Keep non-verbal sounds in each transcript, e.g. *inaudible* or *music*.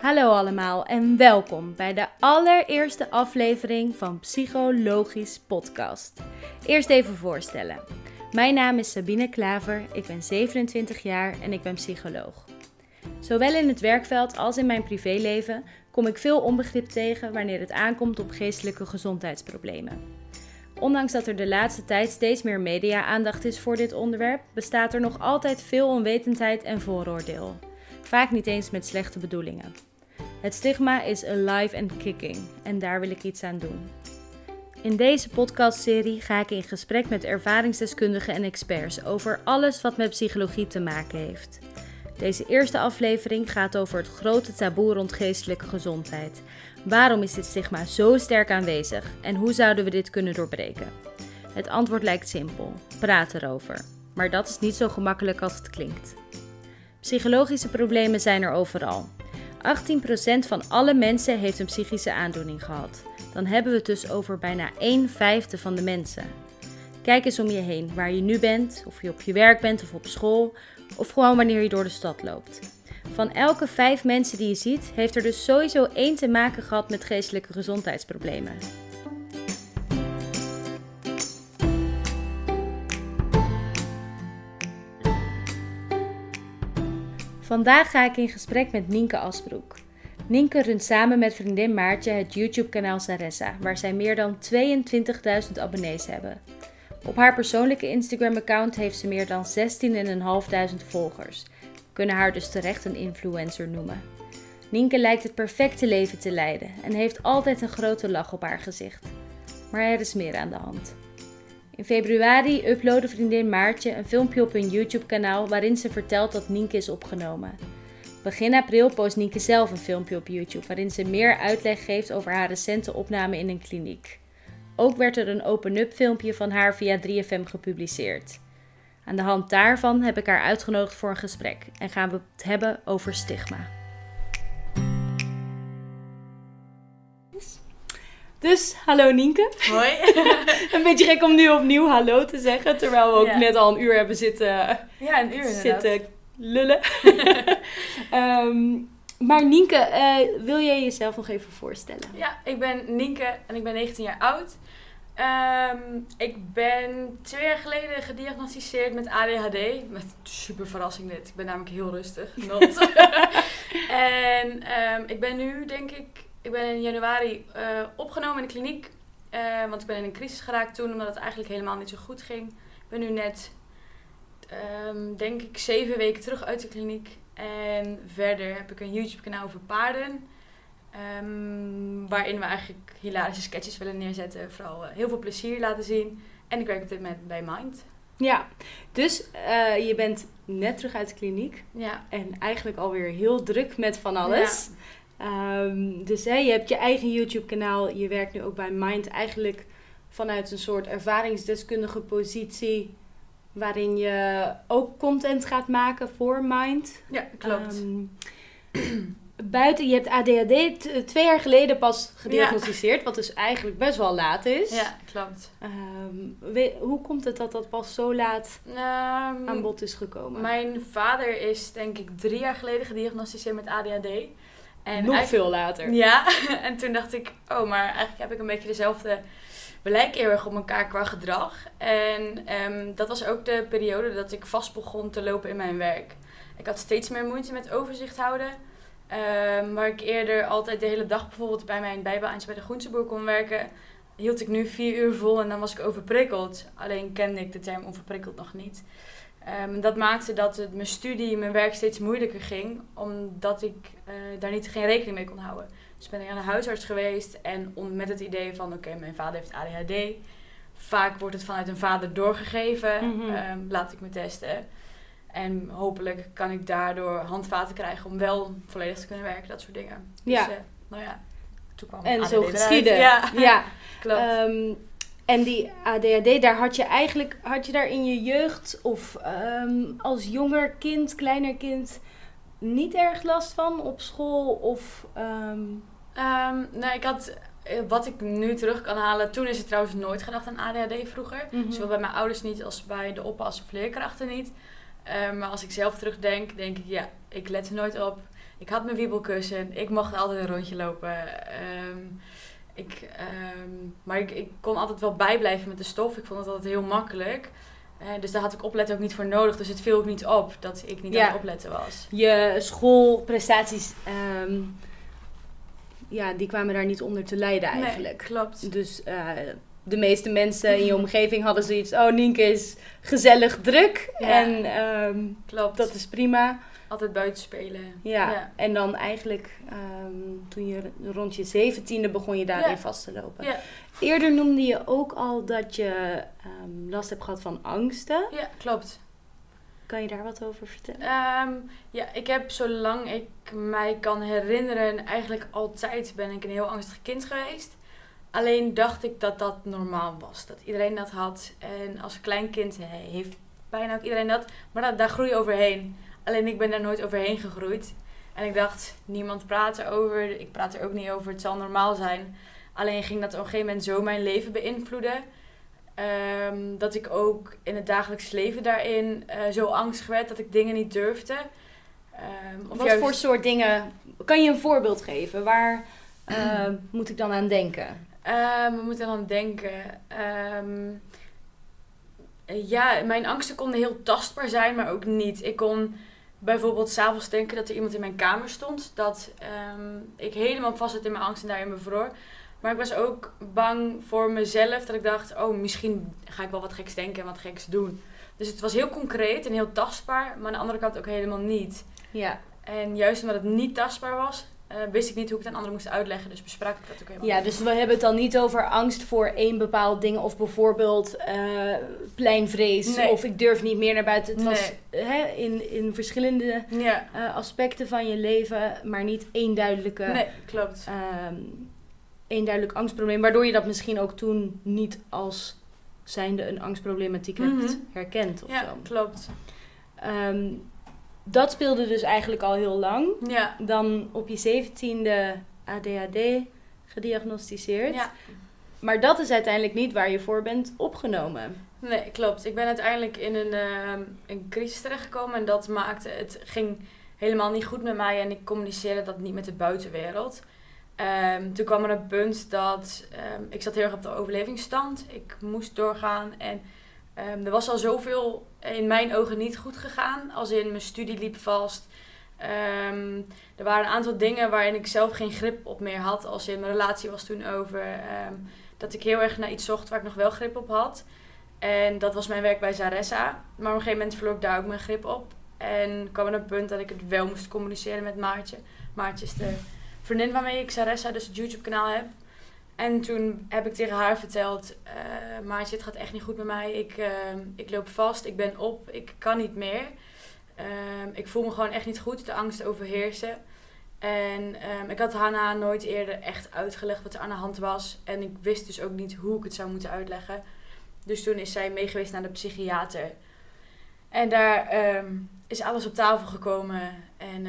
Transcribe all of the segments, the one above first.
Hallo allemaal en welkom bij de allereerste aflevering van Psychologisch Podcast. Eerst even voorstellen. Mijn naam is Sabine Klaver, ik ben 27 jaar en ik ben psycholoog. Zowel in het werkveld als in mijn privéleven kom ik veel onbegrip tegen wanneer het aankomt op geestelijke gezondheidsproblemen. Ondanks dat er de laatste tijd steeds meer media-aandacht is voor dit onderwerp, bestaat er nog altijd veel onwetendheid en vooroordeel. Vaak niet eens met slechte bedoelingen. Het stigma is alive and kicking en daar wil ik iets aan doen. In deze podcastserie ga ik in gesprek met ervaringsdeskundigen en experts over alles wat met psychologie te maken heeft. Deze eerste aflevering gaat over het grote taboe rond geestelijke gezondheid. Waarom is dit stigma zo sterk aanwezig en hoe zouden we dit kunnen doorbreken? Het antwoord lijkt simpel: praat erover. Maar dat is niet zo gemakkelijk als het klinkt. Psychologische problemen zijn er overal. 18% van alle mensen heeft een psychische aandoening gehad. Dan hebben we het dus over bijna 1 vijfde van de mensen. Kijk eens om je heen, waar je nu bent, of je op je werk bent of op school, of gewoon wanneer je door de stad loopt. Van elke vijf mensen die je ziet, heeft er dus sowieso één te maken gehad met geestelijke gezondheidsproblemen. Vandaag ga ik in gesprek met Nienke Asbroek. Nienke runt samen met vriendin Maartje het YouTube-kanaal Saressa, waar zij meer dan 22.000 abonnees hebben. Op haar persoonlijke Instagram-account heeft ze meer dan 16.500 volgers. We kunnen haar dus terecht een influencer noemen. Nienke lijkt het perfecte leven te leiden en heeft altijd een grote lach op haar gezicht. Maar er is meer aan de hand. In februari uploadde vriendin Maartje een filmpje op hun YouTube-kanaal waarin ze vertelt dat Nienke is opgenomen. Begin april post Nienke zelf een filmpje op YouTube waarin ze meer uitleg geeft over haar recente opname in een kliniek. Ook werd er een open-up filmpje van haar via 3FM gepubliceerd. Aan de hand daarvan heb ik haar uitgenodigd voor een gesprek en gaan we het hebben over stigma. Dus, hallo Nienke. Hoi. *laughs* een beetje gek om nu opnieuw hallo te zeggen, terwijl we ook Ja. net al een uur hebben zitten, Ja, een uur zitten lullen. *laughs* Ehm, maar Nienke, eh, wil jij jezelf nog even voorstellen? Ja, ik ben Nienke en ik ben 19 jaar oud. Ehm, ik ben twee jaar geleden gediagnosticeerd met ADHD. Met super verrassing dit. Ik ben namelijk heel rustig. *laughs* En ehm, ik ben nu, denk ik, ik ben in januari eh, opgenomen in de kliniek. Eh, want ik ben in een crisis geraakt toen, omdat het eigenlijk helemaal niet zo goed ging. Ik ben nu net, ehm, denk ik, zeven weken terug uit de kliniek. En verder heb ik een YouTube-kanaal over paarden. Ehm, waarin we eigenlijk hilarische sketches willen neerzetten. Vooral eh, heel veel plezier laten zien. En ik werk op dit moment bij Mind. Ja, dus je bent net terug uit de kliniek Ja. en eigenlijk alweer heel druk met van alles. Ehm, dus hè, je hebt je eigen YouTube-kanaal, je werkt nu ook bij Mind eigenlijk vanuit een soort ervaringsdeskundige positie, waarin je ook content gaat maken voor Mind. Ja, klopt. Ehm, *clears throat* buiten, je hebt ADHD t- twee jaar geleden pas gediagnosticeerd, wat dus eigenlijk best wel laat is. ja, klopt. Ehm, we- hoe komt het dat dat pas zo laat aan bod is gekomen? mijn vader is denk ik drie jaar geleden gediagnosticeerd met ADHD. En Nog veel later. Ja, *laughs* en toen dacht ik, oh, maar eigenlijk heb ik een beetje dezelfde. We lijken heel erg op elkaar qua gedrag. En ehm, dat was ook de periode dat ik vast begon te lopen in mijn werk. Ik had steeds meer moeite met overzicht houden. Ehm, waar ik eerder altijd de hele dag bijvoorbeeld bij mijn bijbaantje bij de groenteboer kon werken, hield ik nu vier uur vol en dan was ik overprikkeld. Alleen kende ik de term overprikkeld nog niet. Ehm, dat maakte dat het, mijn studie, mijn werk steeds moeilijker ging, omdat ik eh, daar niet geen rekening mee kon houden. Dus ben ik aan de huisarts geweest en om, met het idee van, oké, mijn vader heeft ADHD. Vaak wordt het vanuit een vader doorgegeven. Mhm. Ehm, laat ik me testen. En hopelijk kan ik daardoor handvaten krijgen om wel volledig te kunnen werken, dat soort dingen. Ja. Dus, eh, nou ja, toen kwam En zo eruit. geschieden. Ja, ja. *laughs* klopt. Ehm, en die ADHD, daar had je eigenlijk, had je daar in je jeugd of ehm, als jonger kind, kleiner kind, niet erg last van op school of... Ehm, nou, ik had, eh, wat ik nu terug kan halen, toen is er trouwens nooit gedacht aan ADHD vroeger. mhm. Zowel bij mijn ouders niet als bij de oppas of leerkrachten niet. Maar als ik zelf terugdenk, denk ik, ja, ik let er nooit op. Ik had mijn wiebelkussen. Ik mocht altijd een rondje lopen. Ik, ehm, maar ik, ik kon altijd wel bijblijven met de stof. Ik vond het altijd heel makkelijk. Eh, dus daar had ik opletten ook niet voor nodig. Dus het viel ook niet op dat ik niet Ja. aan het opletten was. Je schoolprestaties, ehm, ja, die kwamen daar niet onder te lijden eigenlijk. Nee, klopt. Dus eh, de meeste mensen in je *laughs* omgeving hadden zoiets. Oh, Nienke is gezellig druk. Ja. En ehm, Klopt. dat is prima. Altijd buiten spelen. Ja. Ja. En dan eigenlijk ehm, toen je rond je zeventiende begon je daarin Ja. vast te lopen. Ja. Eerder noemde je ook al dat je ehm, last hebt gehad van angsten. Ja, klopt. Kan je daar wat over vertellen? Ehm, ja, ik heb zolang ik mij kan herinneren, eigenlijk altijd ben ik een heel angstig kind geweest. Alleen dacht ik dat dat normaal was. Dat iedereen dat had. En als klein kind heeft bijna ook iedereen dat. Maar dat, daar groei je overheen. Alleen ik ben daar nooit overheen gegroeid. En ik dacht, niemand praat erover. Ik praat er ook niet over. Het zal normaal zijn. Alleen ging dat op een gegeven moment zo mijn leven beïnvloeden. Ehm, dat ik ook in het dagelijks leven daarin eh, zo angstig werd dat ik dingen niet durfde. Ehm, of wat juist- voor soort dingen? Kan je een voorbeeld geven? Waar ehm, *clears throat* moet ik dan aan denken? We moeten dan denken. ja, mijn angsten konden heel tastbaar zijn, maar ook niet. Ik kon bijvoorbeeld s'avonds denken dat er iemand in mijn kamer stond. Dat ehm, ik helemaal vast zat in mijn angst en daarin bevroor. Maar ik was ook bang voor mezelf. Dat ik dacht, oh, misschien ga ik wel wat geks denken en wat geks doen. Dus het was heel concreet en heel tastbaar, maar aan de andere kant ook helemaal niet. Ja. En juist omdat het niet tastbaar was, eh, wist ik niet hoe ik het aan anderen moest uitleggen. Dus besprak ik dat ook helemaal ja, dus we hebben het dan niet over angst voor één bepaald ding. Of bijvoorbeeld eh, pleinvrees. Nee. Of ik durf niet meer naar buiten. Het was hè, in, in verschillende Ja, eh, aspecten van je leven. Maar niet één duidelijke... nee, klopt. ehm, één duidelijk angstprobleem. Waardoor je dat misschien ook toen niet als zijnde een angstproblematiek hebt Mhm. herkend of Ja, zo. klopt. Ehm, dat speelde dus eigenlijk al heel lang. Ja, Dan op je zeventiende ADHD gediagnosticeerd. ja. Maar dat is uiteindelijk niet waar je voor bent opgenomen. Nee, klopt. Ik ben uiteindelijk in een, ehm, een crisis terechtgekomen en dat maakte het ging helemaal niet goed met mij en ik communiceerde dat niet met de buitenwereld. Ehm, toen kwam er een punt dat ehm, ik zat heel erg op de overlevingsstand. Ik moest doorgaan en ehm, er was al zoveel in mijn ogen niet goed gegaan. Als in mijn studie liep vast. Ehm, er waren een aantal dingen waarin ik zelf geen grip op meer had. Als in mijn relatie was toen over. ehm, dat ik heel erg naar iets zocht waar ik nog wel grip op had. En dat was mijn werk bij Zaressa. Maar op een gegeven moment verloor ik daar ook mijn grip op. En kwam er een punt dat ik het wel moest communiceren met Maartje. Maartje is de vriendin waarmee ik Zaressa, dus het YouTube kanaal heb. En toen heb ik tegen haar verteld, Maartje, het gaat echt niet goed met mij. Ik, eh, ik loop vast, ik ben op, ik kan niet meer. Ehm, ik voel me gewoon echt niet goed, de angst overheersen. En ehm, ik had Hanna nooit eerder echt uitgelegd wat er aan de hand was. En ik wist dus ook niet hoe ik het zou moeten uitleggen. Dus toen is zij meegeweest naar de psychiater. En daar ehm, is alles op tafel gekomen. En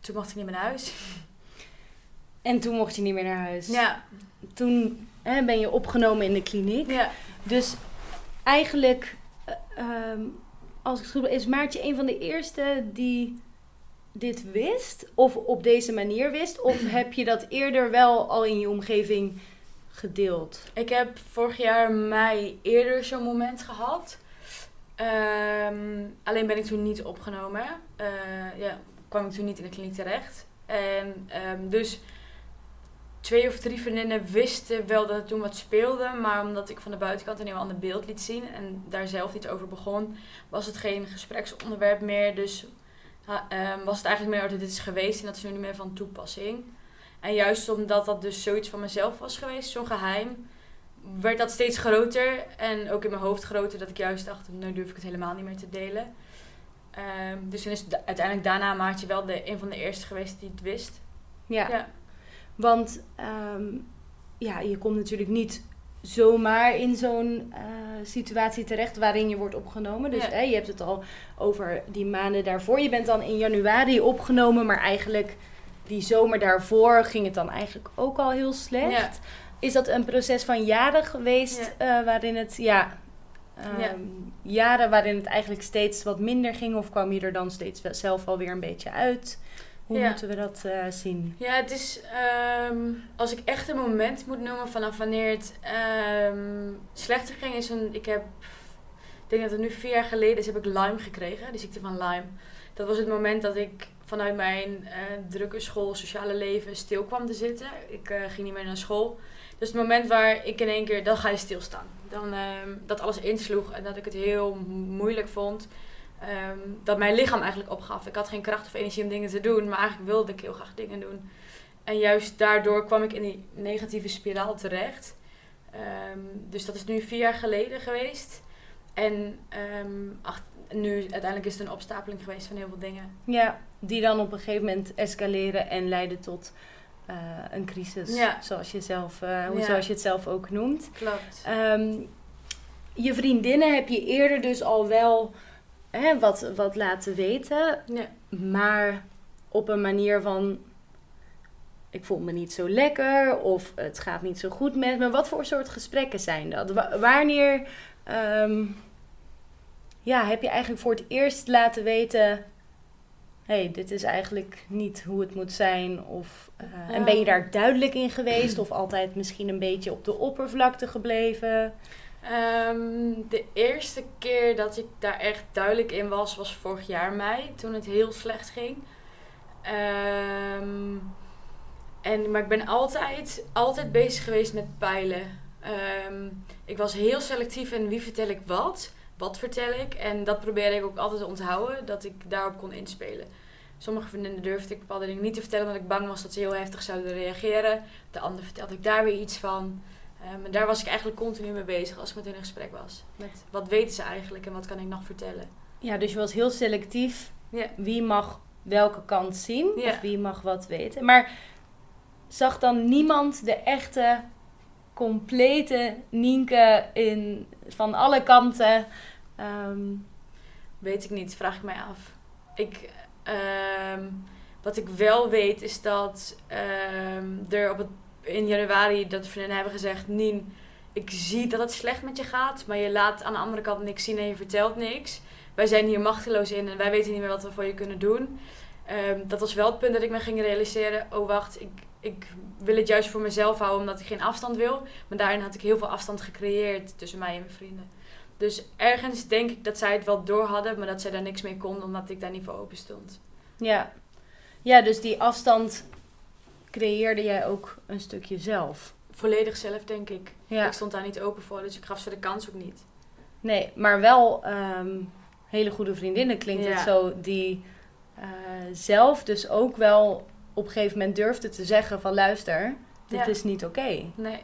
toen mocht ik niet meer naar huis. En toen mocht je niet meer naar huis. Ja, Toen hè, ben je opgenomen in de kliniek. ja. Dus eigenlijk, eh, ehm, als ik het goed heb, is Maartje een van de eerste die dit wist? Of op deze manier wist? Of *clears throat* heb je dat eerder wel al in je omgeving gedeeld? Ik heb vorig jaar mei eerder zo'n moment gehad. Ehm, alleen ben ik toen niet opgenomen. Eh, ja, kwam ik toen niet in de kliniek terecht. En ehm, dus twee of drie vriendinnen wisten wel dat er toen wat speelde. Maar omdat ik van de buitenkant een heel ander beeld liet zien en daar zelf niet over begon, was het geen gespreksonderwerp meer. Dus ehm, was het eigenlijk meer dat dit is geweest en dat is nu niet meer van toepassing. En juist omdat dat dus zoiets van mezelf was geweest, zo'n geheim, werd dat steeds groter. En ook in mijn hoofd groter, dat ik juist dacht, nu durf ik het helemaal niet meer te delen. Ehm, dus toen is uiteindelijk daarna Maartje wel de, een van de eerste geweest die het wist. Ja, Ja. Want ehm, ja, je komt natuurlijk niet zomaar in zo'n eh, situatie terecht waarin je wordt opgenomen. Dus Ja. hè, je hebt het al over die maanden daarvoor. Je bent dan in januari opgenomen, maar eigenlijk die zomer daarvoor ging het dan eigenlijk ook al heel slecht. Ja. Is dat een proces van jaren geweest eh, waarin het, ja, ehm, Ja. jaren waarin het eigenlijk steeds wat minder ging? Of kwam je er dan steeds zelf alweer een beetje uit? Hoe Ja. moeten we dat eh, zien? Ja, het is ehm, als ik echt een moment moet noemen vanaf wanneer het ehm, slechter ging, is een. Ik heb, ik denk dat het nu vier jaar geleden is, heb ik Lyme gekregen, de ziekte van Lyme. Dat was het moment dat ik vanuit mijn eh, drukke school, sociale leven stil kwam te zitten. Ik eh, ging niet meer naar school. Dus het moment waar ik in één keer, dan ga je stilstaan. Dan ehm, dat alles insloeg en dat ik het heel moeilijk vond. Ehm, dat mijn lichaam eigenlijk opgaf. Ik had geen kracht of energie om dingen te doen, maar eigenlijk wilde ik heel graag dingen doen. En juist daardoor kwam ik in die negatieve spiraal terecht. Ehm, dus dat is nu vier jaar geleden geweest. En ehm, ach- nu uiteindelijk is het een opstapeling geweest van heel veel dingen. Ja, die dan op een gegeven moment escaleren en leiden tot eh, een crisis. Ja. Zoals, je zelf, eh, hoe, Ja. zoals je het zelf ook noemt. Klopt. Je vriendinnen heb je eerder dus al wel hè, wat, wat laten weten. Ja. Maar op een manier van... Ik voel me niet zo lekker of het gaat niet zo goed met me. Wat voor soort gesprekken zijn dat? Wa- wanneer ehm, ja, heb je eigenlijk voor het eerst laten weten... hey, dit is eigenlijk niet hoe het moet zijn. Of, eh, En ben je daar duidelijk in geweest? Of altijd misschien een beetje op de oppervlakte gebleven? Ehm, de eerste keer dat ik daar echt duidelijk in was, was vorig jaar mei, toen het heel slecht ging. Ehm, en, maar ik ben altijd, altijd bezig geweest met peilen. Ehm, ik was heel selectief in wie vertel ik wat, wat vertel ik. En dat probeerde ik ook altijd te onthouden, dat ik daarop kon inspelen. Sommige vriendinnen durfde ik bepaalde dingen niet te vertellen, omdat ik bang was dat ze heel heftig zouden reageren. De andere vertelde ik daar weer iets van. Ehm, en daar was ik eigenlijk continu mee bezig als ik met hun in gesprek was. Met wat weten ze eigenlijk en wat kan ik nog vertellen. Ja, dus je was heel selectief. Ja. Wie mag welke kant zien? Of wie mag wat weten? Maar zag dan niemand de echte, complete Nienke in, van alle kanten? Ehm, Weet ik niet, vraag ik mij af. Ik, ehm, wat ik wel weet is dat er op het, in januari dat vriendinnen hebben gezegd... Nien, ik zie dat het slecht met je gaat, maar je laat aan de andere kant niks zien en je vertelt niks. Wij zijn hier machteloos in en wij weten niet meer wat we voor je kunnen doen. Ehm, dat was wel het punt dat ik me ging realiseren. Oh wacht, ik, ik wil het juist voor mezelf houden omdat ik geen afstand wil. Maar daarin had ik heel veel afstand gecreëerd tussen mij en mijn vrienden. Dus ergens denk ik dat zij het wel door hadden, maar dat zij daar niks mee kon omdat ik daar niet voor open stond. ja. ja, dus die afstand creëerde jij ook een stukje zelf. Volledig zelf, denk ik. Ja. Ik stond daar niet open voor, dus ik gaf ze de kans ook niet. Nee, maar wel ehm, hele goede vriendinnen klinkt het zo. Die eh, zelf dus ook wel op een gegeven moment durfde te zeggen van luister, dit Ja. is niet oké. Nee,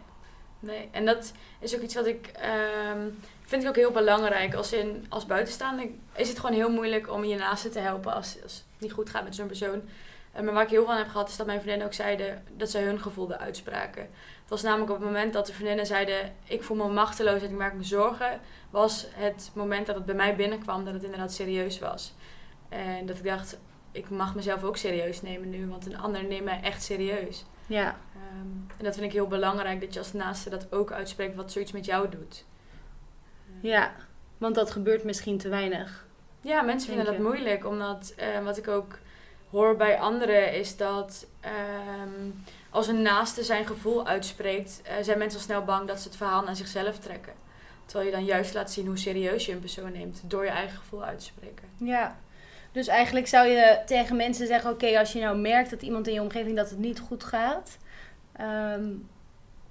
nee. En dat is ook iets wat ik ehm, vind ik ook heel belangrijk. Als, in, als buitenstaander is het gewoon heel moeilijk om je naaste te helpen als, als het niet goed gaat met zo'n persoon. Maar waar ik heel aan heb gehad, is dat mijn vriendinnen ook zeiden dat zij hun gevoel uitspraken. Het was namelijk op het moment dat de vriendinnen zeiden: Ik voel me machteloos en ik maak me zorgen. Was het moment dat het bij mij binnenkwam dat het inderdaad serieus was. En dat ik dacht: Ik mag mezelf ook serieus nemen nu, want een ander neemt mij echt serieus. Ja, Ehm, en dat vind ik heel belangrijk, dat je als naaste dat ook uitspreekt wat zoiets met jou doet. ja, want dat gebeurt misschien te weinig. Ja, mensen vinden dat moeilijk, omdat eh, wat ik ook hoor bij anderen is dat ehm, als een naaste zijn gevoel uitspreekt, eh, zijn mensen al snel bang dat ze het verhaal naar zichzelf trekken. Terwijl je dan juist laat zien hoe serieus je een persoon neemt door je eigen gevoel uit te spreken. Ja. Dus eigenlijk zou je tegen mensen zeggen: Oké, als je nou merkt dat iemand in je omgeving dat het niet goed gaat, ehm,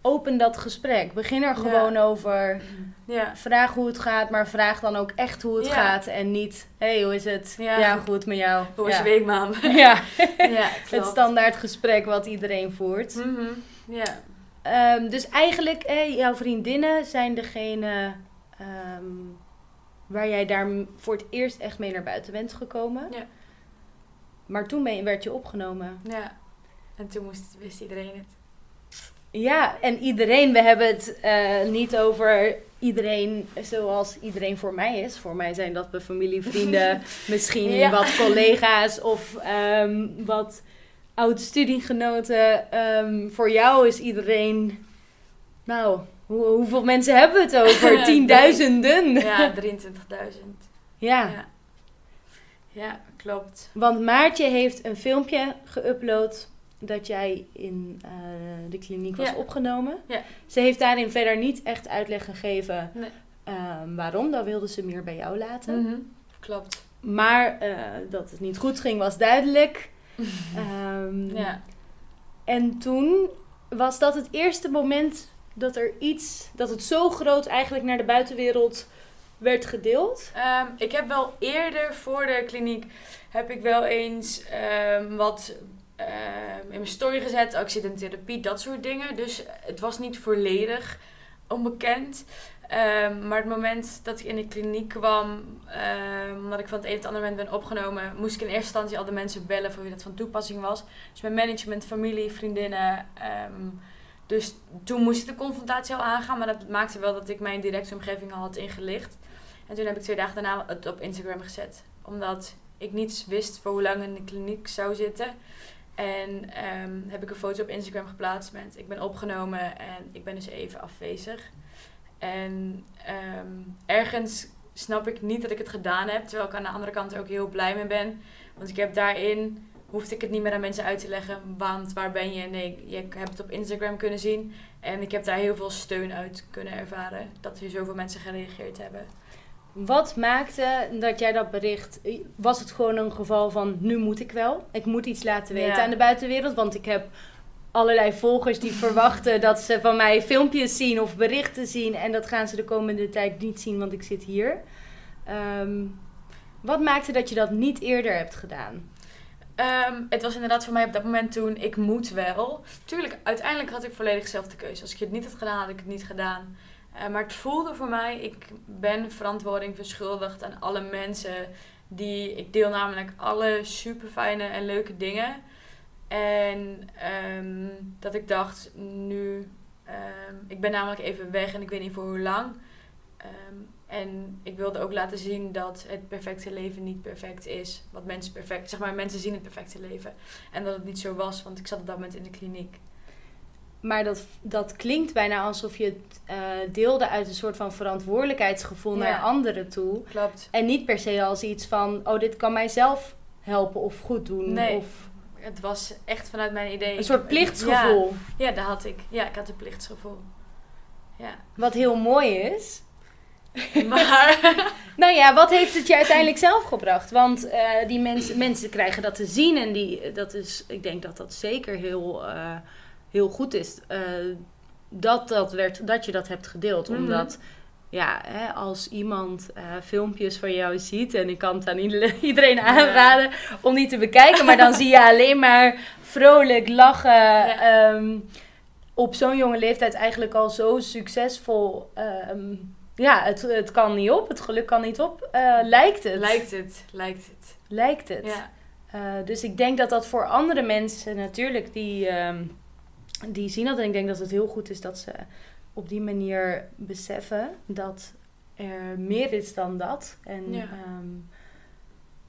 open dat gesprek. Begin er Ja. gewoon over. Ja, Vraag hoe het gaat, maar vraag dan ook echt hoe het Ja. gaat. En niet: Hé, hey, hoe is het? Ja. Goed met jou. hoe was ja. je week? *laughs* Ja, *laughs* het standaard gesprek wat iedereen voert. Mhm, Ja. Ehm, dus eigenlijk, jouw vriendinnen zijn degene ehm, waar jij daar voor het eerst echt mee naar buiten bent gekomen. Ja. Maar toen ben je, werd je opgenomen. ja. En toen moest, wist iedereen het. Ja, en iedereen, we hebben het eh, niet over iedereen zoals iedereen voor mij is. Voor mij zijn dat mijn familie, vrienden, *laughs* misschien Ja. wat collega's of ehm, wat oud-studiegenoten. Ehm, voor jou is iedereen, nou, hoe, hoeveel mensen hebben we het over? *laughs* Tienduizenden. Ja, 23.000. Ja. Ja. Ja, klopt. Want Maartje heeft een filmpje geüpload dat jij in eh, de kliniek was Ja. opgenomen. Ja. Ze heeft daarin verder niet echt uitleg gegeven Nee. ehm, waarom. Dat wilde ze meer bij jou laten. Mhm. Klopt. Maar eh, dat het niet goed ging was duidelijk. *laughs* Ehm, Ja. En toen was dat het eerste moment dat er iets, dat het zo groot eigenlijk naar de buitenwereld werd gedeeld. Ehm, ik heb wel eerder voor de kliniek heb ik wel eens wat in mijn story gezet. Oh, in therapie, dat soort dingen. Dus het was niet volledig onbekend. Ehm, maar het moment dat ik in de kliniek kwam, ehm, omdat ik van het een op het andere moment ben opgenomen, moest ik in eerste instantie al de mensen bellen voor wie dat van toepassing was. Dus mijn management, familie, vriendinnen. ehm, dus toen moest ik de confrontatie al aangaan, maar dat maakte wel dat ik mijn directe omgeving al had ingelicht. En toen heb ik twee dagen daarna het op Instagram gezet. Omdat ik niet wist voor hoe lang in de kliniek zou zitten. En ehm, heb ik een foto op Instagram geplaatst met ik ben opgenomen en ik ben dus even afwezig. En ehm, ergens snap ik niet dat ik het gedaan heb. Terwijl ik aan de andere kant ook heel blij mee ben. Want ik heb daarin, hoefde ik het niet meer aan mensen uit te leggen. Want waar ben je? Nee, je hebt het op Instagram kunnen zien. En ik heb daar heel veel steun uit kunnen ervaren. Dat er zoveel mensen gereageerd hebben. Wat maakte dat jij dat bericht? Was het gewoon een geval van nu moet ik wel? Ik moet iets laten weten Ja. aan de buitenwereld, want ik heb allerlei volgers die verwachten dat ze van mij filmpjes zien of berichten zien en dat gaan ze de komende tijd niet zien, want ik zit hier. Ehm, wat maakte dat je dat niet eerder hebt gedaan? Ehm, het was inderdaad voor mij op dat moment toen, ik moet wel. Tuurlijk, uiteindelijk had ik volledig zelf de keuze. Als ik het niet had gedaan, had ik het niet gedaan. Eh, maar het voelde voor mij, ik ben verantwoording verschuldigd aan alle mensen die... Ik deel namelijk alle super fijne en leuke dingen. En ehm, dat ik dacht, nu... ehm, ik ben namelijk even weg en ik weet niet voor hoe lang. Ehm, en ik wilde ook laten zien dat het perfecte leven niet perfect is. Wat mensen perfect, zeg maar, mensen zien het perfecte leven. En dat het niet zo was, want ik zat op dat moment in de kliniek. Maar dat, dat klinkt bijna alsof je het eh, deelde uit een soort van verantwoordelijkheidsgevoel Ja. naar anderen toe. Klopt. En niet per se als iets van, oh, dit kan mijzelf helpen of goed doen. Nee. Of Het was echt vanuit mijn idee. een soort plichtsgevoel. Ja, ja, dat had ik. Ja, ik had een plichtsgevoel. Ja. Wat heel mooi is. *laughs* Maar... *laughs* Nou ja, wat heeft het je uiteindelijk zelf gebracht? Want eh, die mensen, mensen krijgen dat te zien en die, dat is, ik denk dat dat zeker heel, eh, heel goed is. eh, dat, dat, werd, dat je dat hebt gedeeld. Mhm. Omdat ja, hè, als iemand eh, filmpjes van jou ziet, en ik kan het aan ieder- *laughs* iedereen aanraden om die te bekijken, maar dan zie je alleen maar vrolijk lachen. ehm, op zo'n jonge leeftijd eigenlijk al zo succesvol. ehm, ja, het, het kan niet op, het geluk kan niet op. eh, lijkt het. Lijkt het, lijkt het. Lijkt het. Ja. Dus ik denk dat dat voor andere mensen natuurlijk, die, ehm, die zien dat. En ik denk dat het heel goed is dat ze op die manier beseffen dat er meer is dan dat. En, Ja. ehm,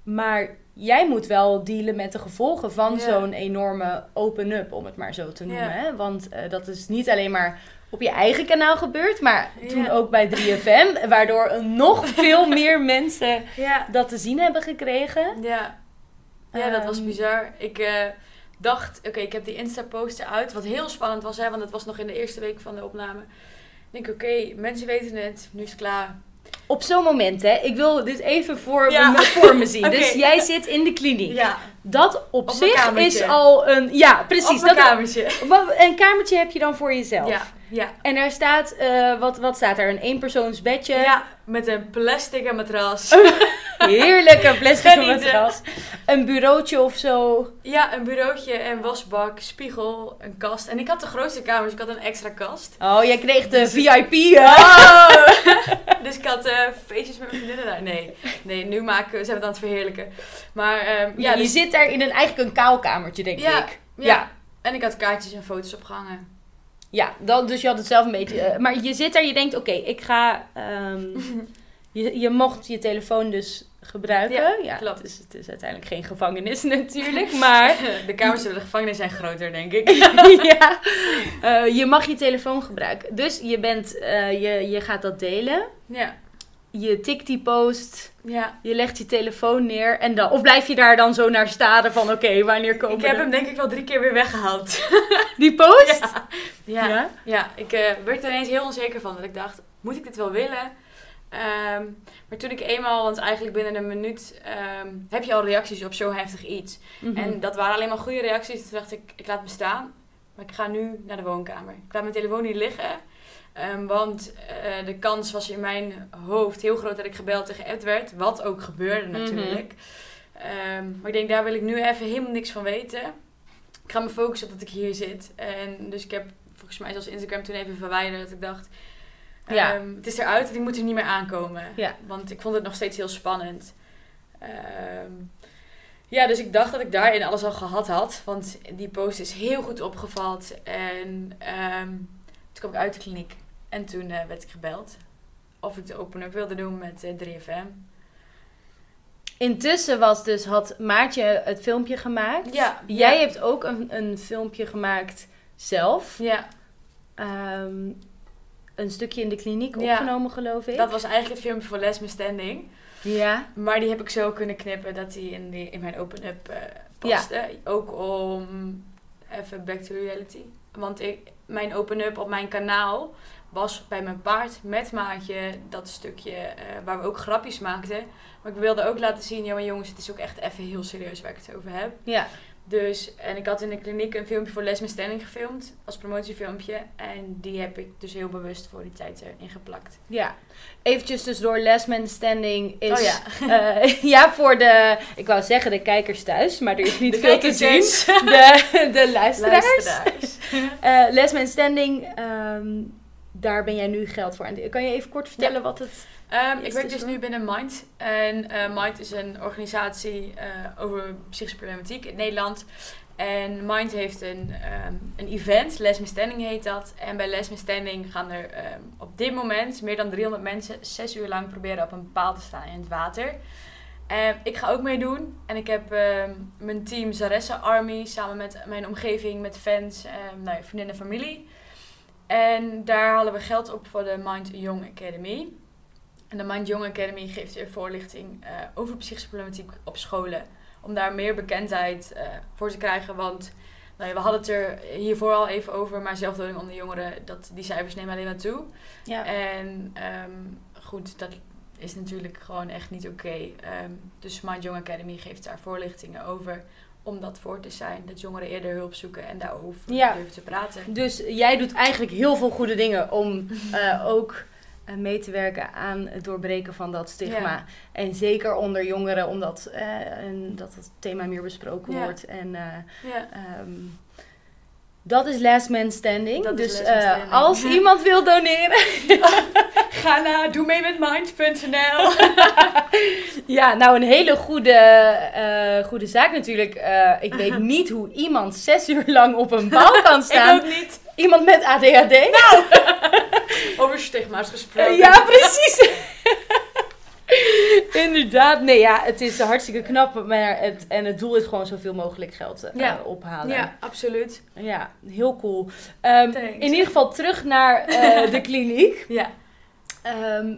maar jij moet wel dealen met de gevolgen van Ja. zo'n enorme open-up, om het maar zo te noemen. Ja. Hè? Want eh, dat is niet alleen maar op je eigen kanaal gebeurd, maar toen ook bij 3FM, waardoor nog *laughs* veel meer mensen dat te zien hebben gekregen. Ja. Ja, dat was Ehm, bizar. Ik eh, dacht, oké, ik heb die Insta-post uit. Wat heel spannend was, hè, want het was nog in de eerste week van de opname. Ik denk, oké, mensen weten het, nu is het klaar. Op zo'n moment, hè. Ik wil dit even voor, Ja. me, voor me zien. *laughs* Dus jij zit in de kliniek. Ja, Dat op, zich is al een... Ja, precies. op dat, kamertje. Een kamertje heb je dan voor jezelf. Ja, ja. En daar staat... eh, wat, wat staat er? Een eenpersoonsbedje. ja, met een plastic matras. *laughs* Heerlijke plastic Genieten. matras. Een bureautje of zo. Ja, een bureautje, een wasbak, spiegel, een kast. En ik had de grootste kamer, dus ik had een extra kast. Oh, jij kreeg de Dus- VIP. Oh! *laughs* dus ik had eh, feestjes met mijn vriendinnen daar. Nee, nee, nu maken we, zijn we het aan het verheerlijken. Maar ehm, Ja, ja, je dus- zit daar in een, eigenlijk een kaalkamertje, denk Ja, ik. ja. Ja. En ik had kaartjes en foto's opgehangen. Ja, dat, dus je had het zelf een beetje. eh, maar je zit daar, je denkt, oké, ik ga. ehm, *laughs* je, je mocht je telefoon dus gebruiken. Ja, klopt. Het, is, het is uiteindelijk geen gevangenis *laughs* natuurlijk, maar. *laughs* De kamers in de gevangenis zijn groter, denk ik. ja, eh, je mag je telefoon gebruiken. Dus je, bent, eh, je, je gaat dat delen. Ja, je tikt die post, Ja. je legt je telefoon neer en dan, of blijf je daar dan zo naar staren van oké, wanneer komen Ik heb de- hem denk ik wel drie keer weer weggehaald. *laughs* die post? Ja. Ja. Ja, ik eh, werd er ineens heel onzeker van. Dat ik dacht, moet ik dit wel willen? Ehm, maar toen ik eenmaal, want eigenlijk binnen een minuut ehm, heb je al reacties op zo heftig iets. Mhm. En dat waren alleen maar goede reacties. Toen dacht ik, ik laat me staan. Maar ik ga nu naar de woonkamer. Ik laat mijn telefoon niet liggen. Ehm, want eh, de kans was in mijn hoofd heel groot dat ik gebeld en geappt werd. Wat ook gebeurde Mhm. natuurlijk. Ehm, maar ik denk, daar wil ik nu even helemaal niks van weten. Ik ga me focussen op dat ik hier zit. En dus ik heb volgens mij zelfs Instagram toen even verwijderd. Dat ik dacht, Ja. ehm, het is eruit en ik moet er niet meer aankomen. Ja. Want ik vond het nog steeds heel spannend. Ja, dus ik dacht dat ik daarin alles al gehad had. Want die post is heel goed opgevat. En toen kwam ik uit de kliniek. En toen eh, werd ik gebeld. Of ik de open-up wilde doen met eh, 3FM. Intussen was dus, had Maartje het filmpje gemaakt. Ja, Jij ja. hebt ook een, een filmpje gemaakt zelf. Ja, Ehm, een stukje in de kliniek Ja. opgenomen, geloof ik. dat was eigenlijk het filmpje voor Les Me Standing. Ja. Maar die heb ik zo kunnen knippen dat die in, die, in mijn open-up eh paste. Ook om even back to reality. Want ik, mijn open-up op mijn kanaal was bij mijn paard met maatje dat stukje eh, waar we ook grapjes maakten. Maar ik wilde ook laten zien, ja maar jongens, het is ook echt even heel serieus waar ik het over heb. Ja. Dus, en ik had in de kliniek een filmpje voor Les Standing gefilmd, als promotiefilmpje. En die heb ik dus heel bewust voor die tijd erin geplakt. Ja. Eventjes dus door Lesman Standing is... Oh ja. eh, *laughs* ja, voor de... Ik wou zeggen de kijkers thuis, maar er is niet De veel te zien. De, de luisteraars. Luisteraars. Eh Lesman Standing, ehm, daar ben jij nu geld voor. En kan je even kort vertellen wat het... Ehm, ik werk dus nu binnen Mind. En eh, Mind is een organisatie eh, over psychische problematiek in Nederland. En Mind heeft een, ehm, een event, Les Me Standing heet dat. En bij Les Me Standing gaan er ehm, op dit moment meer dan 300 mensen zes uur lang proberen op een paal te staan in het water. Ik ga ook meedoen. En ik heb mijn team Zaressa Army samen met mijn omgeving, met fans, nou ja, vriendinnen en familie. En daar halen we geld op voor de Mind Young Academy. En de Mind Young Academy geeft weer voorlichting eh, over psychische problematiek op scholen. Om daar meer bekendheid eh, voor te krijgen. Want nou ja, we hadden het er hiervoor al even over. Maar zelfdoding onder jongeren, dat, die cijfers nemen alleen maar toe. Ja. En ehm, goed, dat is natuurlijk gewoon echt niet oké. Ehm, dus Mind Young Academy geeft daar voorlichtingen over. Om dat voor te zijn. Dat jongeren eerder hulp zoeken en daarover Ja. durven te praten. Dus jij doet eigenlijk heel veel goede dingen om *laughs* eh, ook eh, mee te werken aan het doorbreken van dat stigma. Ja. En zeker onder jongeren, omdat eh, en dat het thema meer besproken Ja. wordt. En eh, ehm, dat is Last Man Standing. Dat dus Last Man Standing. als *laughs* iemand wil doneren. Ga naar doe mee met mind.nl. *laughs* ja, nou een hele goede, eh, goede zaak natuurlijk. Eh, ik weet *laughs* niet hoe iemand zes uur lang op een bal kan *laughs* Ik staan. ook niet. Iemand met ADHD. Over stigma's gesproken. Ja, precies. Inderdaad. Nee, ja, het is hartstikke knap. Maar het, en het doel is gewoon zoveel mogelijk geld eh, Ja. ophalen. Ja, absoluut. Ja, heel cool. Ehm, in ieder geval terug naar de kliniek. Ja. Ehm,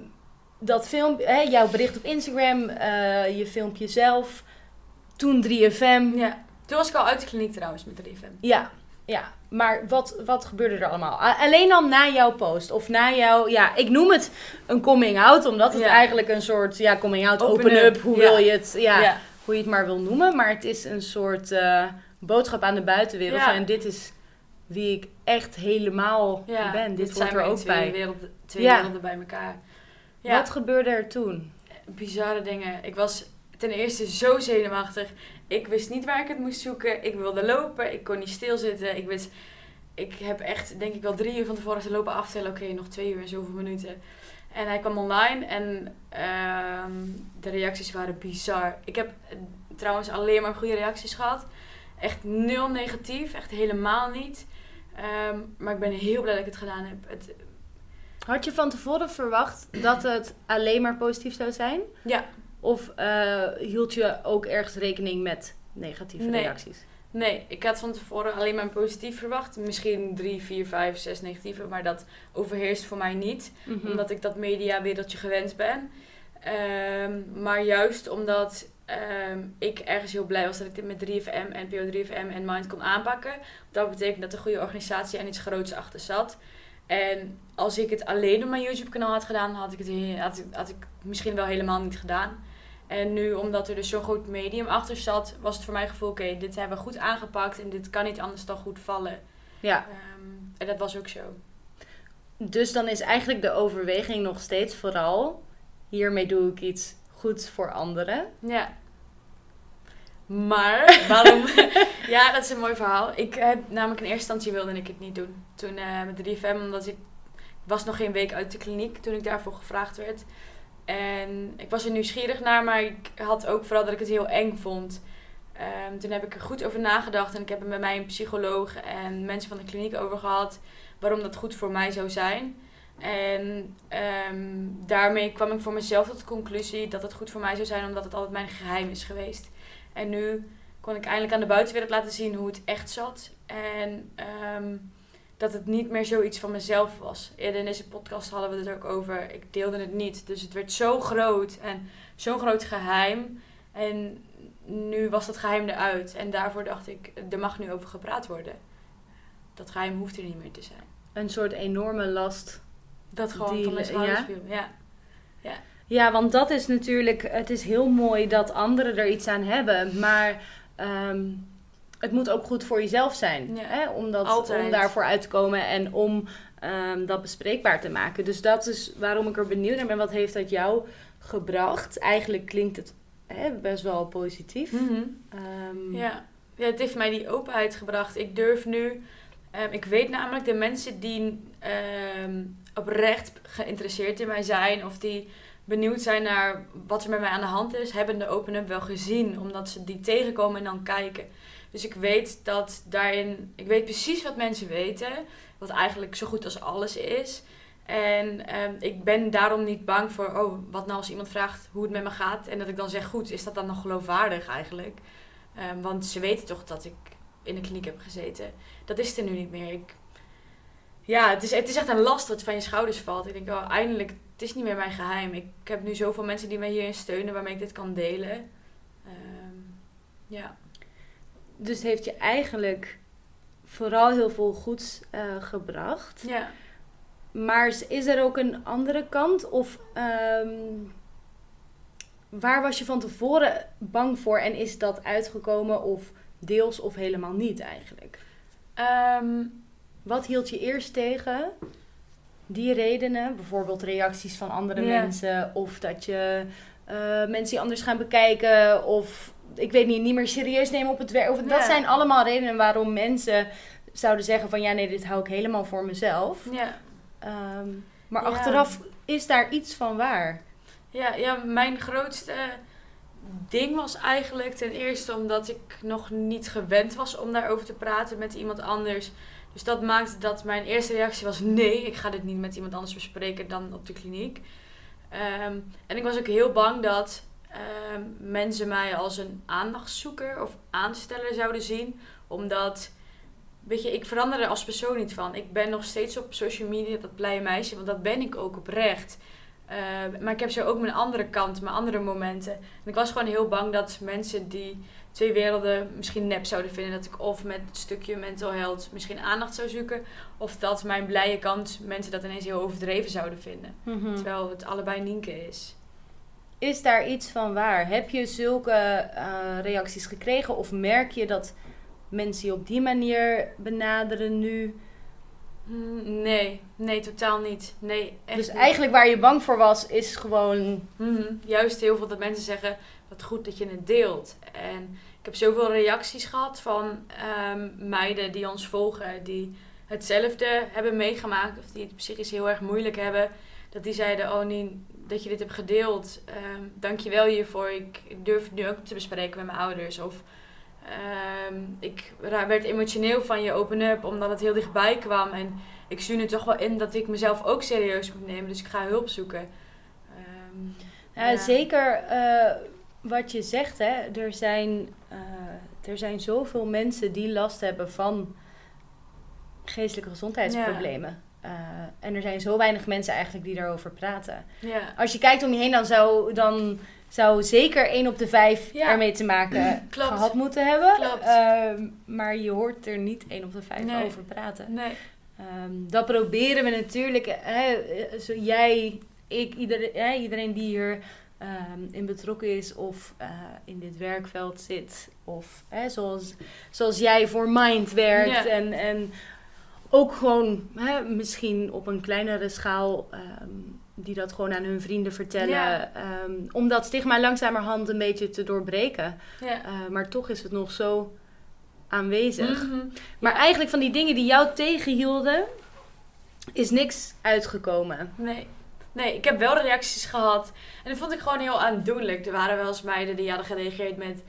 dat film, hè, jouw bericht op Instagram, eh, je filmpje zelf, toen 3FM. ja. Toen was ik al uit de kliniek trouwens met 3FM. Ja, ja. Maar wat, wat gebeurde er allemaal? Alleen al na jouw post of na jouw, ja, ik noem het een coming out, omdat het Ja. eigenlijk een soort, ja, coming out, Open open, up, up, hoe ja. wil je het, ja, ja. hoe je het maar wil noemen. Maar het is een soort eh, boodschap aan de buitenwereld. En dit is wie ik echt helemaal Ja, ben. Dit, zijn hoort er ook twee bij. Werelden, twee Ja. werelden bij elkaar. Ja, Wat gebeurde er toen? bizarre dingen. Ik was ten eerste zo zenuwachtig. Ik wist niet waar ik het moest zoeken. Ik wilde lopen. Ik kon niet stilzitten. Ik wist... Ik heb echt, denk ik wel drie uur van tevoren te lopen aftellen. Oké, nog twee uur en zoveel minuten. En hij kwam online en ehm, de reacties waren bizar. Ik heb eh, trouwens alleen maar goede reacties gehad. Echt nul negatief. Echt helemaal niet. Ehm, maar ik ben heel blij dat ik het gedaan heb. Het, Had je van tevoren verwacht dat het alleen maar positief zou zijn? ja, Of eh, hield je ook ergens rekening met negatieve Nee. reacties? Nee, ik had van tevoren alleen maar positief verwacht. Misschien drie, vier, vijf, zes negatieve. Maar dat overheerst voor mij niet. Mhm. Omdat ik dat mediawereldje gewend ben. Ehm, maar juist omdat ehm, ik ergens heel blij was dat ik dit met 3FM, NPO 3FM en Mind kon aanpakken. Dat betekent dat er een goede organisatie en iets groots achter zat. En als ik het alleen op mijn YouTube kanaal had gedaan, had ik het he- had ik, had ik misschien wel helemaal niet gedaan. En nu, omdat er dus zo'n groot medium achter zat, was het voor mijn gevoel, oké, dit hebben we goed aangepakt en dit kan niet anders dan goed vallen. Ja, Ehm, en dat was ook zo. dus dan is eigenlijk de overweging nog steeds vooral... hiermee doe ik iets goeds voor anderen. Ja. Maar, waarom? *laughs* ja, dat is een mooi verhaal. Ik heb namelijk in eerste instantie wilde ik het niet doen. Toen eh, met 3FM, omdat ik was nog geen week uit de kliniek toen ik daarvoor gevraagd werd. En ik was er nieuwsgierig naar, maar ik had ook vooral dat ik het heel eng vond. Ehm, toen heb ik er goed over nagedacht en ik heb er met mij een psycholoog en mensen van de kliniek over gehad waarom dat goed voor mij zou zijn. En ehm, daarmee kwam ik voor mezelf tot de conclusie dat het goed voor mij zou zijn, omdat het altijd mijn geheim is geweest. En nu kon ik eindelijk aan de buitenwereld laten zien hoe het echt zat. En ehm, dat het niet meer zoiets van mezelf was. Eerder in deze podcast hadden we het ook over. Ik deelde het niet. Dus het werd zo groot en zo'n groot geheim. En nu was dat geheim eruit. En daarvoor dacht ik, er mag nu over gepraat worden. Dat geheim hoeft er niet meer te zijn. Een soort enorme last. Dat gewoon Die- van schouders ja? Ja. Ja, want dat is natuurlijk... Het is heel mooi dat anderen er iets aan hebben. Maar ehm, het moet ook goed voor jezelf zijn. Ja, Hè? Om, dat, altijd. om daarvoor uit te komen en om ehm, dat bespreekbaar te maken. Dus dat is waarom ik er benieuwd naar ben. Wat heeft dat jou gebracht? Eigenlijk klinkt het hè, best wel positief. Mhm. Ehm, Ja. ja, het heeft mij die openheid gebracht. Ik durf nu. ik weet namelijk de mensen die oprecht geïnteresseerd in mij zijn of die benieuwd zijn naar wat er met mij aan de hand is, hebben de Open Up wel gezien, omdat ze die tegenkomen en dan kijken. Dus ik weet dat daarin, ik weet precies wat mensen weten, wat eigenlijk zo goed als alles is. En ehm, ik ben daarom niet bang voor, oh, wat nou als iemand vraagt hoe het met me gaat en dat ik dan zeg, goed, is dat dan nog geloofwaardig eigenlijk? Ehm, want ze weten toch dat ik in de kliniek heb gezeten. Dat is er nu niet meer. Ik, ja, het is, het is echt een last wat van je schouders valt. Ik denk, oh, eindelijk, het is niet meer mijn geheim. Ik, heb nu zoveel mensen die mij hierin steunen, waarmee ik dit kan delen. Ehm, ja. Dus het heeft je eigenlijk vooral heel veel goeds eh, gebracht. Ja. Maar is er ook een andere kant? Of ehm, waar was je van tevoren bang voor en is dat uitgekomen? Of deels of helemaal niet eigenlijk? Ehm, Wat hield je eerst tegen? Die redenen, bijvoorbeeld reacties van andere Ja. mensen, of dat je eh, mensen die anders gaan bekijken, of ik weet niet, niet meer serieus nemen op het werk. Of, Dat Ja. zijn allemaal redenen waarom mensen zouden zeggen van ja, nee, dit hou ik helemaal voor mezelf. ja. Ehm, maar Ja. achteraf is daar iets van waar. Ja, ja, mijn grootste ding was eigenlijk ten eerste omdat ik nog niet gewend was om daarover te praten met iemand anders. Dus dat maakte dat mijn eerste reactie was: nee, ik ga dit niet met iemand anders bespreken dan op de kliniek. Ehm, en ik was ook heel bang dat ehm, mensen mij als een aandachtszoeker of aansteller zouden zien, omdat. Weet ik verander er als persoon niet van. Ik ben nog steeds op social media dat blije meisje, want dat ben ik ook oprecht. Uh, maar ik heb zo ook mijn andere kant, mijn andere momenten. En ik was gewoon heel bang dat mensen die twee werelden misschien nep zouden vinden. Dat ik of met het stukje mental health misschien aandacht zou zoeken. Of dat mijn blije kant mensen dat ineens heel overdreven zouden vinden. Terwijl het allebei Nienke is. Is daar iets van waar? Heb je zulke eh, reacties gekregen? Of merk je dat mensen je op die manier benaderen nu? Mm, Nee, nee, totaal niet. Nee, echt dus niet. eigenlijk waar je bang voor was, is gewoon... Mhm. Juist heel veel dat mensen zeggen, wat goed dat je het deelt. En heb zoveel reacties gehad van ehm, meiden die ons volgen, die hetzelfde hebben meegemaakt, of die het psychisch heel erg moeilijk hebben. Dat die zeiden, oh Nien, dat je dit hebt gedeeld. Ehm Dank je wel hiervoor. Ik durf het nu ook te bespreken met mijn ouders. Of ehm, ik werd emotioneel van je open-up, omdat het heel dichtbij kwam. En ik zie nu toch wel in dat ik mezelf ook serieus moet nemen. Dus ik ga hulp zoeken. Ja, Ja. Zeker eh, wat je zegt, hè. Er zijn, eh, er zijn zoveel mensen die last hebben van geestelijke gezondheidsproblemen. eh, en er zijn zo weinig mensen eigenlijk die daarover praten. Ja. Als je kijkt om je heen, dan zou, dan zou zeker 1 op de 5 Ja. ermee te maken *clears throat* Klopt. gehad moeten hebben. Klopt. Ehm, maar je hoort er niet 1 op de 5 Nee. over praten. Nee. Ehm, dat proberen we natuurlijk. Hè, zo jij, ik, iedereen, hè, iedereen die hier ehm, in betrokken is of eh, in dit werkveld zit. Of hè, zoals, zoals jij voor Mind werkt. Ja. En, en ook gewoon hè, misschien op een kleinere schaal. ehm, die dat gewoon aan hun vrienden vertellen. Ja. ehm, om dat stigma langzamerhand een beetje te doorbreken. Ja. Eh, maar toch is het nog zo aanwezig. Mhm. Maar eigenlijk van die dingen die jou tegenhielden, is niks uitgekomen. Nee. Nee, ik heb wel reacties gehad. En dat vond ik gewoon heel aandoenlijk. Er waren wel eens meiden die hadden gereageerd met...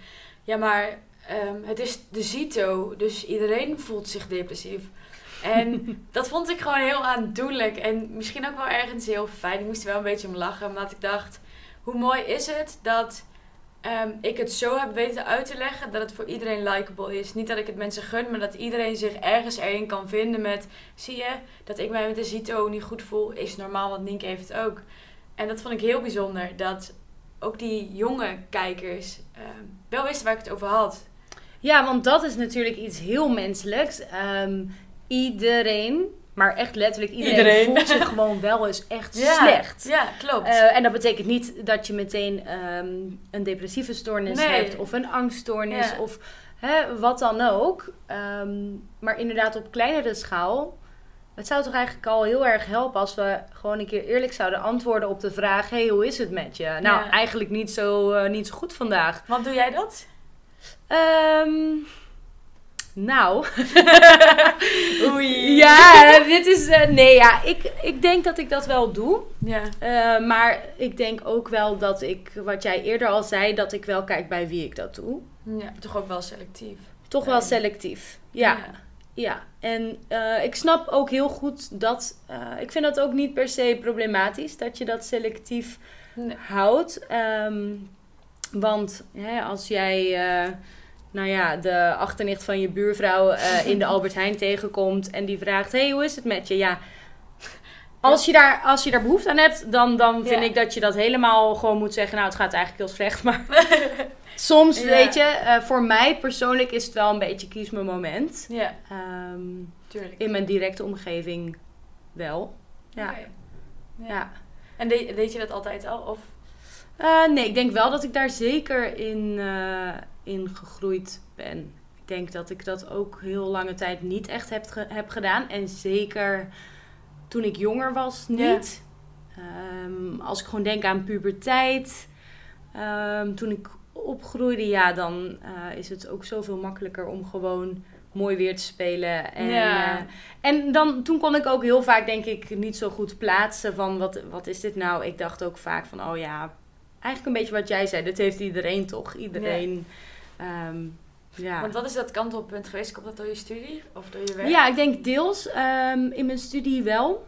Ja, maar ehm, het is de CITO, dus iedereen voelt zich depressief. En *laughs* dat vond ik gewoon heel aandoenlijk. En misschien ook wel ergens heel fijn. Ik moest er wel een beetje om lachen. Omdat ik dacht, hoe mooi is het dat ehm, ik het zo heb weten uit te leggen... dat het voor iedereen likable is. Niet dat ik het mensen gun, maar dat iedereen zich ergens erin kan vinden met... Zie je, dat ik mij met de CITO niet goed voel, is normaal, want Nienke heeft het ook. En dat vond ik heel bijzonder. Dat ook die jonge kijkers ehm, wel wisten waar ik het over had. Ja, want dat is natuurlijk iets heel menselijks. Ehm, iedereen, maar echt letterlijk iedereen, Iedereen. voelt zich *laughs* gewoon wel eens echt slecht. Ja, klopt. Eh, en dat betekent niet dat je meteen ehm, een depressieve stoornis Nee. hebt of een angststoornis Ja. of hè, wat dan ook. Ehm, maar inderdaad op kleinere schaal. Het zou toch eigenlijk al heel erg helpen als we gewoon een keer eerlijk zouden antwoorden op de vraag: hey, hoe is het met je? Nou, Ja. eigenlijk niet zo, eh, niet zo goed vandaag. Want doe jij dat? Ehm, nou, *laughs* Oei. ja, dit is. eh, nee, ja, ik, ik denk dat ik dat wel doe. Ja. Eh, maar ik denk ook wel dat ik, wat jij eerder al zei, dat ik wel kijk bij wie ik dat doe. ja. Toch ook wel selectief. Toch wel selectief. Ja, ja. En eh, ik snap ook heel goed dat. ik vind dat ook niet per se problematisch dat je dat selectief Nee. houdt. Ehm, want hè, als jij. Nou ja, de achternicht van je buurvrouw eh, in de *laughs* Albert Heijn tegenkomt en die vraagt: Hey, hoe is het met je? Ja, als je daar, als je daar behoefte aan hebt, dan, dan vind Ja. ik dat je dat helemaal gewoon moet zeggen. Nou, het gaat eigenlijk heel slecht, maar *laughs* soms, Ja. weet je, eh, voor mij persoonlijk is het wel een beetje kies mijn moment. Ja, Ehm, tuurlijk. in mijn directe omgeving wel. Ja. Ja. En deed, deed je dat altijd al? Of? Eh, nee, ik denk wel dat ik daar zeker in, eh, in gegroeid ben. Ik denk dat ik dat ook heel lange tijd niet echt heb, ge- heb gedaan. En zeker toen ik jonger was, niet. Ehm, als ik gewoon denk aan puberteit. ehm, toen ik opgroeide, ja, dan eh, is het ook zoveel makkelijker om gewoon mooi weer te spelen. En, Ja. en dan, toen kon ik ook heel vaak, denk ik, niet zo goed plaatsen van wat, wat is dit nou? Ik dacht ook vaak van, oh ja, eigenlijk een beetje wat jij zei. Dit heeft iedereen toch? Iedereen. Ja. ja. Want wat is dat kantelpunt geweest? Komt dat door je studie of door je werk? Ja, ik denk deels ehm, in mijn studie wel.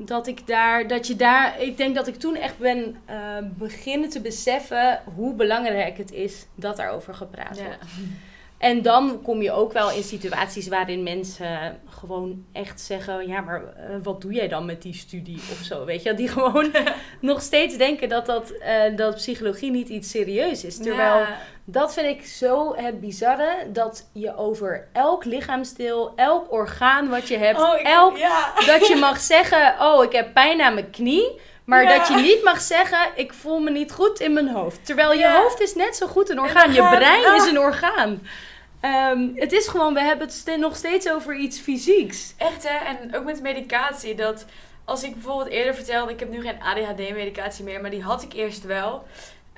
Dat ik daar, dat je daar, ik denk dat ik toen echt ben eh, beginnen te beseffen hoe belangrijk het is dat daarover gepraat Ja. wordt. *laughs* En dan kom je ook wel in situaties waarin mensen gewoon echt zeggen: Ja, maar eh, wat doe jij dan met die studie of zo? Weet je, die gewoon *laughs* nog steeds denken dat, dat, eh, dat psychologie niet iets serieus is. Terwijl Ja. dat vind ik zo het bizarre dat je over elk lichaamsdeel, elk orgaan wat je hebt, Oh, ik- elk ja. dat je mag zeggen: Oh, ik heb pijn aan mijn knie. Maar Ja. dat je niet mag zeggen: Ik voel me niet goed in mijn hoofd. Terwijl je Ja. hoofd is net zo goed een orgaan. Je brein is een orgaan. Ehm, het is gewoon, we hebben het nog steeds over iets fysieks. Echt hè, en ook met medicatie. Dat als ik bijvoorbeeld eerder vertelde, ik heb nu geen ADHD-medicatie meer, maar die had ik eerst wel.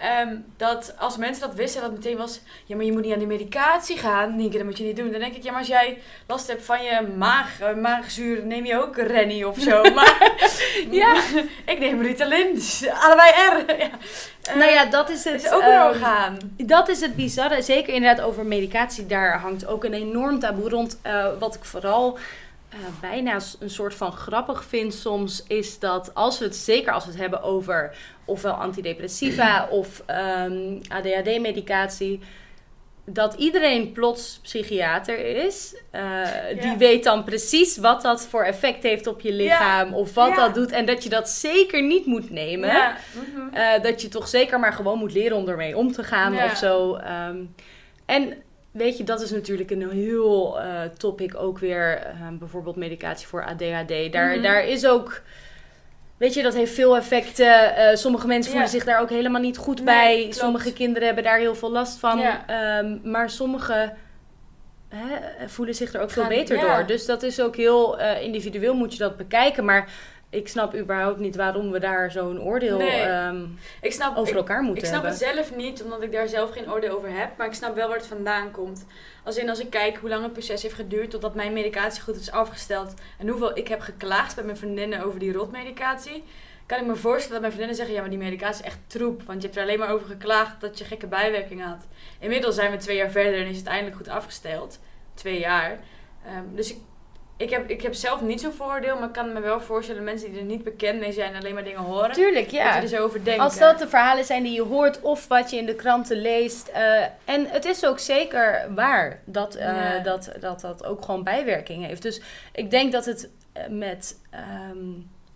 Ehm, dat als mensen dat wisten, dat meteen was, ja, maar je moet niet aan die medicatie gaan. Nienke, dat moet je niet doen. Dan denk ik, ja, maar als jij last hebt van je maag, eh, maagzuur, neem je ook Rennie of zo. *laughs* Maar Ja. ik neem Ritalin, dus allebei R. *laughs* ja. Eh, nou ja, dat is het is ook een ehm, orgaan. Dat is het bizarre. Zeker inderdaad over medicatie. Daar hangt ook een enorm taboe rond. Eh, wat ik vooral eh, bijna een soort van grappig vind soms... is dat als we het, zeker als we het hebben over... ofwel antidepressiva *clears throat* of ehm, ADHD-medicatie... dat iedereen plots psychiater is. Eh. Die weet dan precies wat dat voor effect heeft op je lichaam. Of wat dat doet. En dat je dat zeker niet moet nemen. Mhm. Eh, dat je toch zeker maar gewoon moet leren om ermee om te gaan of zo. Ehm, en weet je, dat is natuurlijk een heel eh, topic ook weer. ehm, bijvoorbeeld medicatie voor ADHD. Daar, Mhm. daar is ook... Weet je, dat heeft veel effecten. Eh, sommige mensen Ja. voelen zich daar ook helemaal niet goed Nee, bij. klopt. Sommige kinderen hebben daar heel veel last van. Ja. Ehm, maar sommige hè, voelen zich er ook veel beter ja. door. Dus dat is ook heel eh, individueel moet je dat bekijken. Maar ik snap überhaupt niet waarom we daar zo'n oordeel Nee. ehm, Ik snap, over elkaar moeten ik snap hebben. het zelf niet, omdat ik daar zelf geen oordeel over heb. Maar ik snap wel waar het vandaan komt. Als in, als ik kijk hoe lang het proces heeft geduurd totdat mijn medicatie goed is afgesteld. En hoeveel ik heb geklaagd bij mijn vriendinnen over die rotmedicatie. Kan ik me voorstellen dat mijn vriendinnen zeggen, ja maar die medicatie is echt troep. Want je hebt er alleen maar over geklaagd dat je gekke bijwerkingen had. Inmiddels zijn we twee jaar verder en is het eindelijk goed afgesteld. Twee jaar. Ehm, dus ik, ik, heb, ik heb zelf niet zo'n vooroordeel, maar ik kan me wel voorstellen mensen die er niet bekend mee zijn en alleen maar dingen horen. Tuurlijk, Dat ja. die er zo over. Als dat de verhalen zijn die je hoort of wat je in de kranten leest. eh, en het is ook zeker waar dat, eh, Ja. dat, dat dat ook gewoon bijwerking heeft. Dus ik denk dat het eh, met ehm,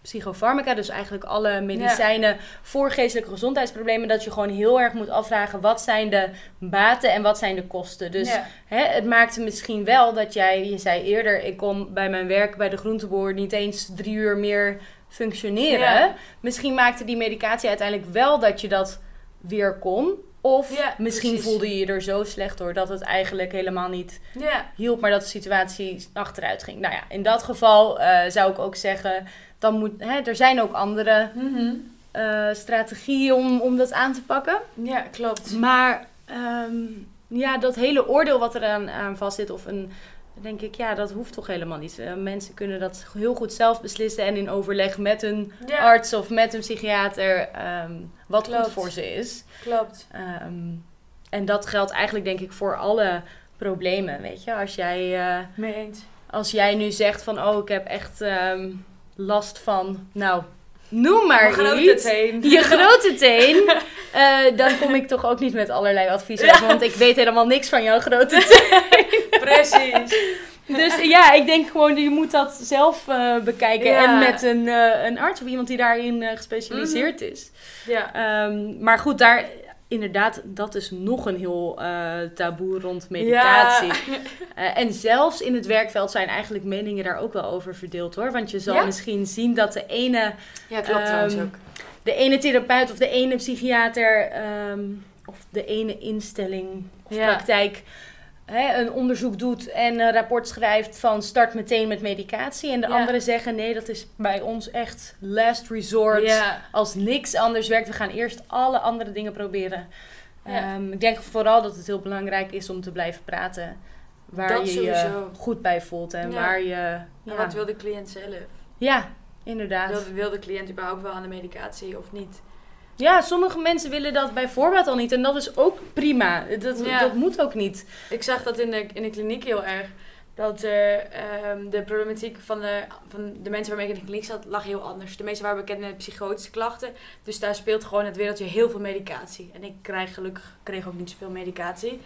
psychofarmaca, dus eigenlijk alle medicijnen voor geestelijke gezondheidsproblemen, dat je gewoon heel erg moet afvragen wat zijn de baten en wat zijn de kosten. Dus Ja. Hè, het maakte misschien wel dat jij, je zei eerder, ik kon bij mijn werk bij de groenteboer niet eens drie uur meer functioneren. Ja. Misschien maakte die medicatie uiteindelijk wel dat je dat weer kon. Of Ja, misschien precies. voelde je je er zo slecht door dat het eigenlijk helemaal niet Ja, hielp, maar dat de situatie achteruit ging. Nou ja, in dat geval eh, zou ik ook zeggen, dan moet, hè, er zijn ook andere eh, strategieën om, om dat aan te pakken. ja klopt. Maar ehm, ja, dat hele oordeel wat er aan, aan vast zit, of een, denk ik, ja, dat hoeft toch helemaal niet. Eh, mensen kunnen dat heel goed zelf beslissen en in overleg met een Ja, arts of met een psychiater, ehm, wat Klopt. goed voor ze is. klopt. Ehm, en dat geldt eigenlijk, denk ik, voor alle problemen. Weet je, als jij, eh, Mee eens. als jij nu zegt van, oh, ik heb echt ehm, last van, nou, noem maar Mijn grote iets. teen. Je grote teen. *laughs* Eh, dan kom ik toch ook niet met allerlei Ja. over, want ik weet helemaal niks van jouw grote teen. *laughs* Precies. Dus ja, ik denk gewoon, je moet dat zelf eh, bekijken. Ja. En met een, eh, een arts of iemand die daarin gespecialiseerd is. Ja. Ehm, maar goed, daar inderdaad, dat is nog een heel eh, taboe rond meditatie. Ja. *laughs* Eh, en zelfs in het werkveld zijn eigenlijk meningen daar ook wel over verdeeld hoor. Want je zal Ja? misschien zien dat de ene ja, klopt trouwens Ehm, ook. de ene therapeut of de ene psychiater ehm, of de ene instelling of Ja. praktijk hè, een onderzoek doet en een rapport schrijft van start meteen met medicatie. En de Ja. anderen zeggen nee, dat is bij ons echt last resort. Ja. Als niks anders werkt, we gaan eerst alle andere dingen proberen. Ja. Ehm, ik denk vooral dat het heel belangrijk is om te blijven praten. Waar Dat je je sowieso. goed bij voelt en Ja. waar je... Wat wil de cliënt zelf? ja inderdaad. Wil, wil de cliënt überhaupt wel aan de medicatie of niet? Ja, sommige mensen willen dat bij voorbaat al niet. En dat is ook prima. Dat, Ja. dat moet ook niet. Ik zag dat in de, in de kliniek heel erg. Dat er, ehm, de problematiek van de, van de mensen waarmee ik in de kliniek zat, lag heel anders. De meeste waren bekend met psychotische klachten. Dus daar speelt gewoon het wereldje heel veel medicatie. En ik krijg gelukkig kreeg ook niet zoveel medicatie.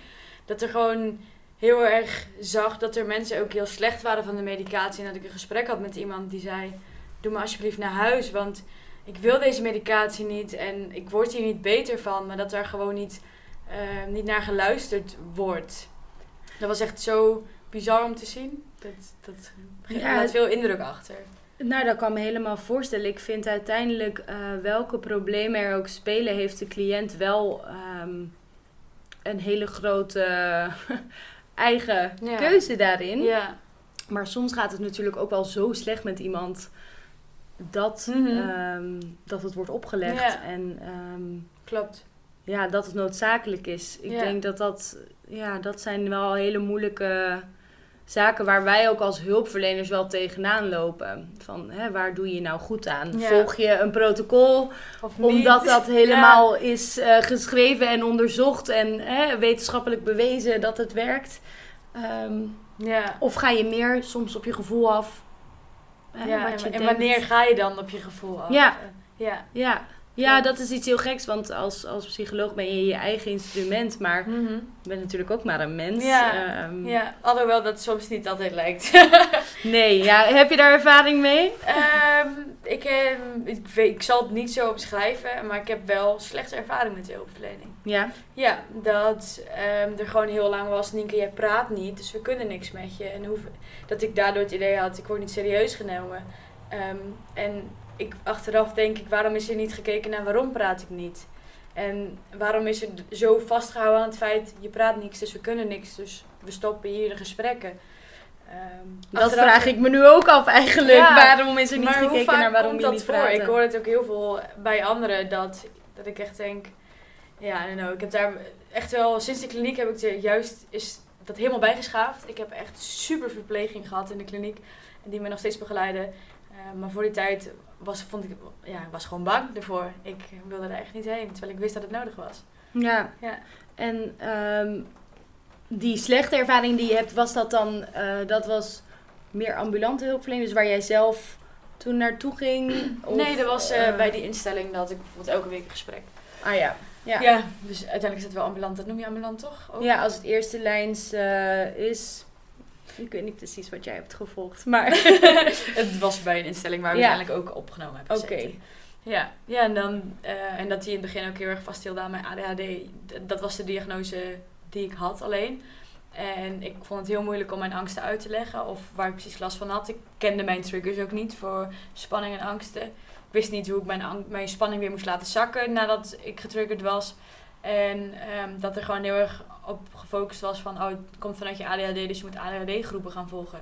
Dat er gewoon heel erg zag dat er mensen ook heel slecht waren van de medicatie. En dat ik een gesprek had met iemand die zei: Doe me alsjeblieft naar huis, want ik wil deze medicatie niet. En ik word hier niet beter van. Maar dat daar gewoon niet, eh, niet naar geluisterd wordt. Dat was echt zo bizar om te zien. Dat, dat Ja, laat veel indruk achter. Nou, dat kan me helemaal voorstellen. Ik vind uiteindelijk eh, welke problemen er ook spelen, heeft de cliënt wel ehm, een hele grote *laughs* eigen Ja. keuze daarin. Ja. Maar soms gaat het natuurlijk ook wel zo slecht met iemand dat, Mhm. ehm, dat het wordt opgelegd. Ja. En ehm, Klopt. ja, dat het noodzakelijk is. Ik Ja. denk dat dat, ja, dat zijn wel hele moeilijke zaken waar wij ook als hulpverleners wel tegenaan lopen. Van, hè, waar doe je nou goed aan? Ja. Volg je een protocol Of omdat dat *laughs* helemaal is eh, geschreven en onderzocht en hè, wetenschappelijk bewezen dat het werkt? Ehm, Ja. of ga je meer soms op je gevoel af? Hè, ja. wat je En, en denkt? wanneer ga je dan op je gevoel af? Ja. Ja. Ja, Ja, dat is iets heel geks, want als, als psycholoog ben je je eigen instrument, maar Mhm. je bent natuurlijk ook maar een mens. Ja, Ja, alhoewel dat soms niet altijd lijkt. *laughs* *laughs* Nee, ja, heb je daar ervaring mee? Ehm, ik, ehm, ik, weet, ik zal het niet zo beschrijven, maar ik heb wel slechte ervaring met de hulpverlening. Ja. Ja, dat er gewoon heel lang was, Nienke, jij praat niet, dus we kunnen niks met je. En dat ik daardoor het idee had, ik word niet serieus genomen. En ik, achteraf denk ik, waarom is er niet gekeken naar waarom praat ik niet? En waarom is er zo vastgehouden aan het feit, je praat niks, dus we kunnen niks, dus we stoppen hier de gesprekken. Ehm, Dat achteraf- vraag ik me nu ook af eigenlijk. Ja, waarom is er niet gekeken naar waarom je dat niet voor? praat? Ik hoor het ook heel veel bij anderen dat, dat ik echt denk, ja, know, ik heb daar echt wel, sinds de kliniek heb ik er juist is dat helemaal bijgeschaafd. Ik heb echt super verpleging gehad in de kliniek en die me nog steeds begeleiden. Eh, maar voor die tijd was, vond ik, ja, was gewoon bang ervoor. Ik wilde er echt niet heen, terwijl ik wist dat het nodig was. Ja. Ja. En ehm, die slechte ervaring die je hebt, was dat dan, eh, dat was meer ambulante hulpverlening, dus waar jij zelf toen naartoe ging? Of, nee, dat was eh, eh, bij die instelling dat ik bijvoorbeeld elke week een gesprek. Ah ja. Ja. Ja. dus uiteindelijk is het wel ambulant. Dat noem je ambulant toch? Ook? Ja, als het eerste lijns is. Ik weet niet precies wat jij hebt gevolgd, *laughs* maar. het was bij een instelling waar we Ja. uiteindelijk ook opgenomen hebben Oké. Ja, ja en, dan, eh, en dat hij in het begin ook heel erg vasthield aan mijn ADHD. Dat was de diagnose die ik had alleen. En ik vond het heel moeilijk om mijn angsten uit te leggen of waar ik precies last van had. Ik kende mijn triggers ook niet voor spanning en angsten. Ik wist niet hoe ik mijn, mijn spanning weer moest laten zakken nadat ik getriggerd was. En ehm, dat er gewoon heel erg op gefocust was van, oh, het komt vanuit je ADHD, dus je moet ADHD-groepen gaan volgen.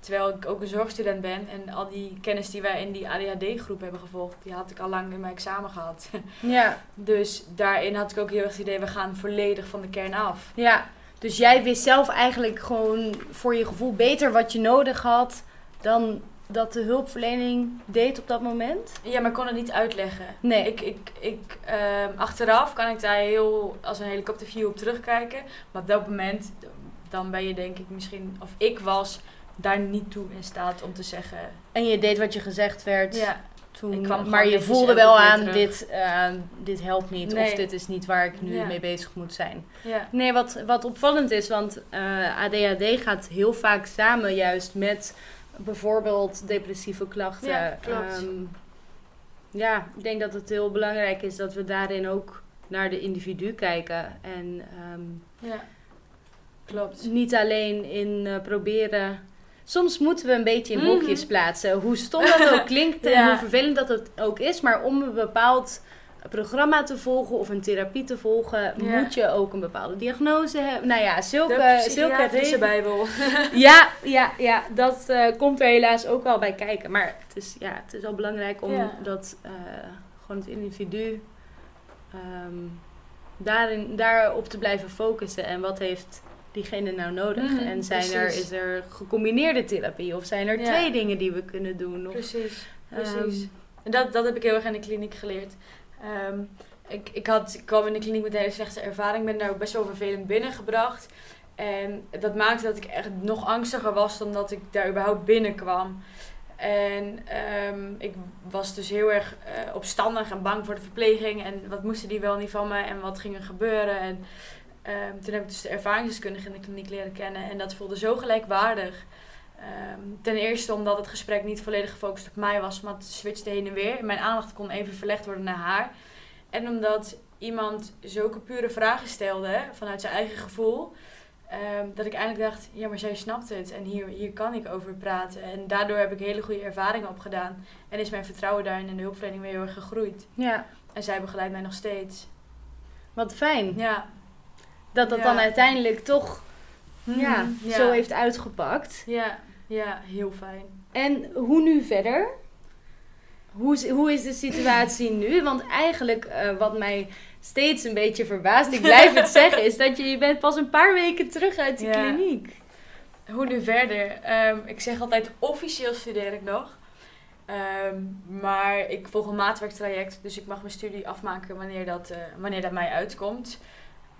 Terwijl ik ook een zorgstudent ben en al die kennis die wij in die ADHD-groep hebben gevolgd, die had ik al lang in mijn examen gehad. *laughs* ja, Dus daarin had ik ook heel erg het idee, we gaan volledig van de kern af. ja. Dus jij wist zelf eigenlijk gewoon voor je gevoel beter wat je nodig had dan dat de hulpverlening deed op dat moment? Ja, maar ik kon het niet uitleggen. Nee. Ik, ik, ik, ehm, achteraf kan ik daar heel als een helikopterview op terugkijken. Maar op dat moment, dan ben je denk ik misschien, of ik was daar niet toe in staat om te zeggen. En je deed wat je gezegd werd Ja, toen. maar je voelde wel aan, terug. dit, eh, dit helpt niet. Of dit is niet waar ik nu Ja. mee bezig moet zijn. ja. Nee, wat, wat opvallend is, want eh, ADHD gaat heel vaak samen juist met bijvoorbeeld depressieve klachten. Ja, klopt. Ehm, ja, ik denk dat het heel belangrijk is dat we daarin ook naar de individu kijken. En ehm, ja. Klopt. niet alleen in eh, proberen. Soms moeten we een beetje in hokjes plaatsen. Hoe stom dat ook *laughs* klinkt en Ja. hoe vervelend dat het ook is. Maar om een bepaald programma te volgen of een therapie te volgen, Ja. moet je ook een bepaalde diagnose hebben. Nou ja, zulke, De zulke bijbel. *laughs* Ja, ja, ja, dat eh, komt er helaas ook wel bij kijken. Maar het is, ja, het is wel belangrijk om Ja. dat eh, gewoon het individu ehm, daarin, daarop te blijven focussen. En wat heeft diegene nou nodig? Mhm, en zijn er, precies. is er gecombineerde therapie? Of zijn er Ja. twee dingen die we kunnen doen? Of, Precies. Precies. ehm, En dat, dat heb ik heel erg in de kliniek geleerd. Ehm, ik, ik, had, ik kwam in de kliniek met een hele slechte ervaring. ben daar ook best wel vervelend binnengebracht. En dat maakte dat ik echt nog angstiger was dan dat ik daar überhaupt binnenkwam. En ehm, ik was dus heel erg eh, opstandig en bang voor de verpleging. En wat moesten die wel niet van me en wat ging er gebeuren. En ehm, toen heb ik dus de ervaringsdeskundige in de kliniek leren kennen. En dat voelde zo gelijkwaardig. Ehm, ten eerste omdat het gesprek niet volledig gefocust op mij was, maar het switchte heen en weer. Mijn aandacht kon even verlegd worden naar haar. En omdat iemand zulke pure vragen stelde vanuit zijn eigen gevoel, ehm, dat ik eindelijk dacht, ja maar zij snapt het en hier, hier kan ik over praten. En daardoor heb ik hele goede ervaringen opgedaan. En is mijn vertrouwen daarin in de hulpverlening weer heel erg gegroeid. ja, En zij begeleidt mij nog steeds. wat fijn. Ja. Dat dat Ja. dan uiteindelijk toch ja, Mhm, zo heeft uitgepakt. Ja, ja, heel fijn. En hoe nu verder? Hoe is, hoe is de situatie nu? Want eigenlijk, eh, wat mij steeds een beetje verbaast, ik blijf het *laughs* zeggen, is dat je, je bent pas een paar weken terug uit de Ja. kliniek. Hoe nu verder? Ehm, ik zeg altijd, officieel studeer ik nog. Ehm, maar ik volg een maatwerktraject, dus ik mag mijn studie afmaken wanneer dat, eh, wanneer dat mij uitkomt.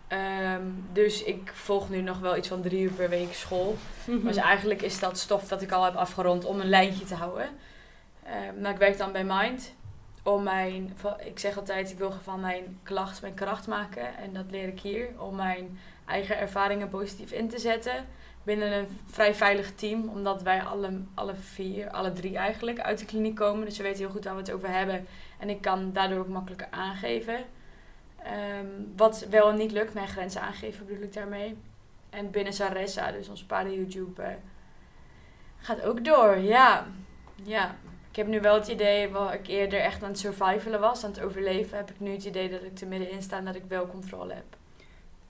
Ehm, dus ik volg nu nog wel iets van drie uur per week school. Mhm. Dus eigenlijk is dat stof dat ik al heb afgerond om een lijntje te houden. Ehm, nou, ik werk dan bij Mind. om mijn, ik zeg altijd, ik wil van mijn klacht mijn kracht maken. En dat leer ik hier, om mijn eigen ervaringen positief in te zetten. Binnen een vrij veilig team, omdat wij alle, alle vier, alle drie eigenlijk, uit de kliniek komen. Dus we weten heel goed waar we het over hebben. En ik kan daardoor ook makkelijker aangeven. Ehm, wat wel en niet lukt, mijn grenzen aangeven bedoel ik daarmee. En binnen Saressa, dus ons paarden-YouTube, eh, gaat ook door. Ja, ja. Ik heb nu wel het idee, waar ik eerder echt aan het survivalen was, aan het overleven, heb ik nu het idee dat ik er middenin sta en dat ik wel controle heb.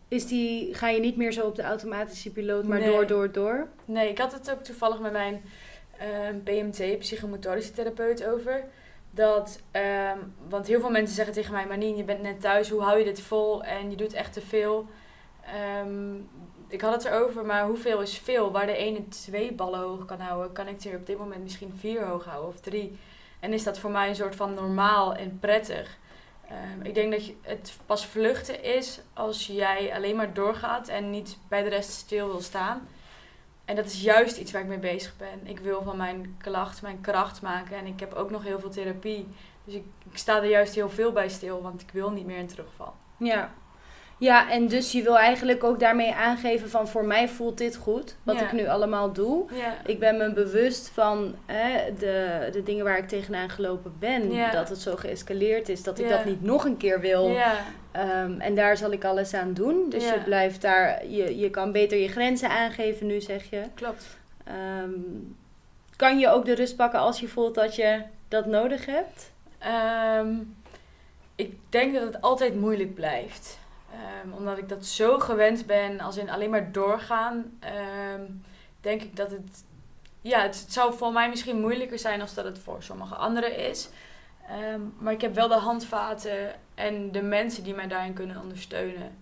Is die, ga je niet meer zo op de automatische piloot, maar Nee. door, door, door? Nee, ik had het ook toevallig met mijn ehm, PMT, psychomotorische therapeut, over. Dat, ehm, want heel veel mensen zeggen tegen mij, Manien, je bent net thuis, hoe hou je dit vol? En je doet echt te veel. Ehm, ik had het erover, maar hoeveel is veel? Waar de ene twee ballen hoog kan houden, kan ik er op dit moment misschien vier hoog houden of drie. En is dat voor mij een soort van normaal en prettig. Ehm, ik denk dat het pas vluchten is als jij alleen maar doorgaat en niet bij de rest stil wil staan. En dat is juist iets waar ik mee bezig ben. Ik wil van mijn klacht mijn kracht maken. En ik heb ook nog heel veel therapie. Dus ik, ik sta er juist heel veel bij stil, want ik wil niet meer in terugval. Ja. Ja, en dus je wil eigenlijk ook daarmee aangeven van voor mij voelt dit goed, wat Ja. ik nu allemaal doe. Ja, Ik ben me bewust van hè, de, de dingen waar ik tegenaan gelopen ben. Ja. Dat het zo geëscaleerd is, dat ik dat niet nog een keer wil. ja, Ehm, en daar zal ik alles aan doen. Dus je blijft daar, je, je kan beter je grenzen aangeven nu, zeg je. klopt. Ehm, kan je ook de rust pakken als je voelt dat je dat nodig hebt? Ehm, ik denk dat het altijd moeilijk blijft. Ehm, omdat ik dat zo gewend ben, als in alleen maar doorgaan, ehm, denk ik dat het... Ja, het, zou voor mij misschien moeilijker zijn als dat het voor sommige anderen is. Ehm, maar ik heb wel de handvaten en de mensen die mij daarin kunnen ondersteunen.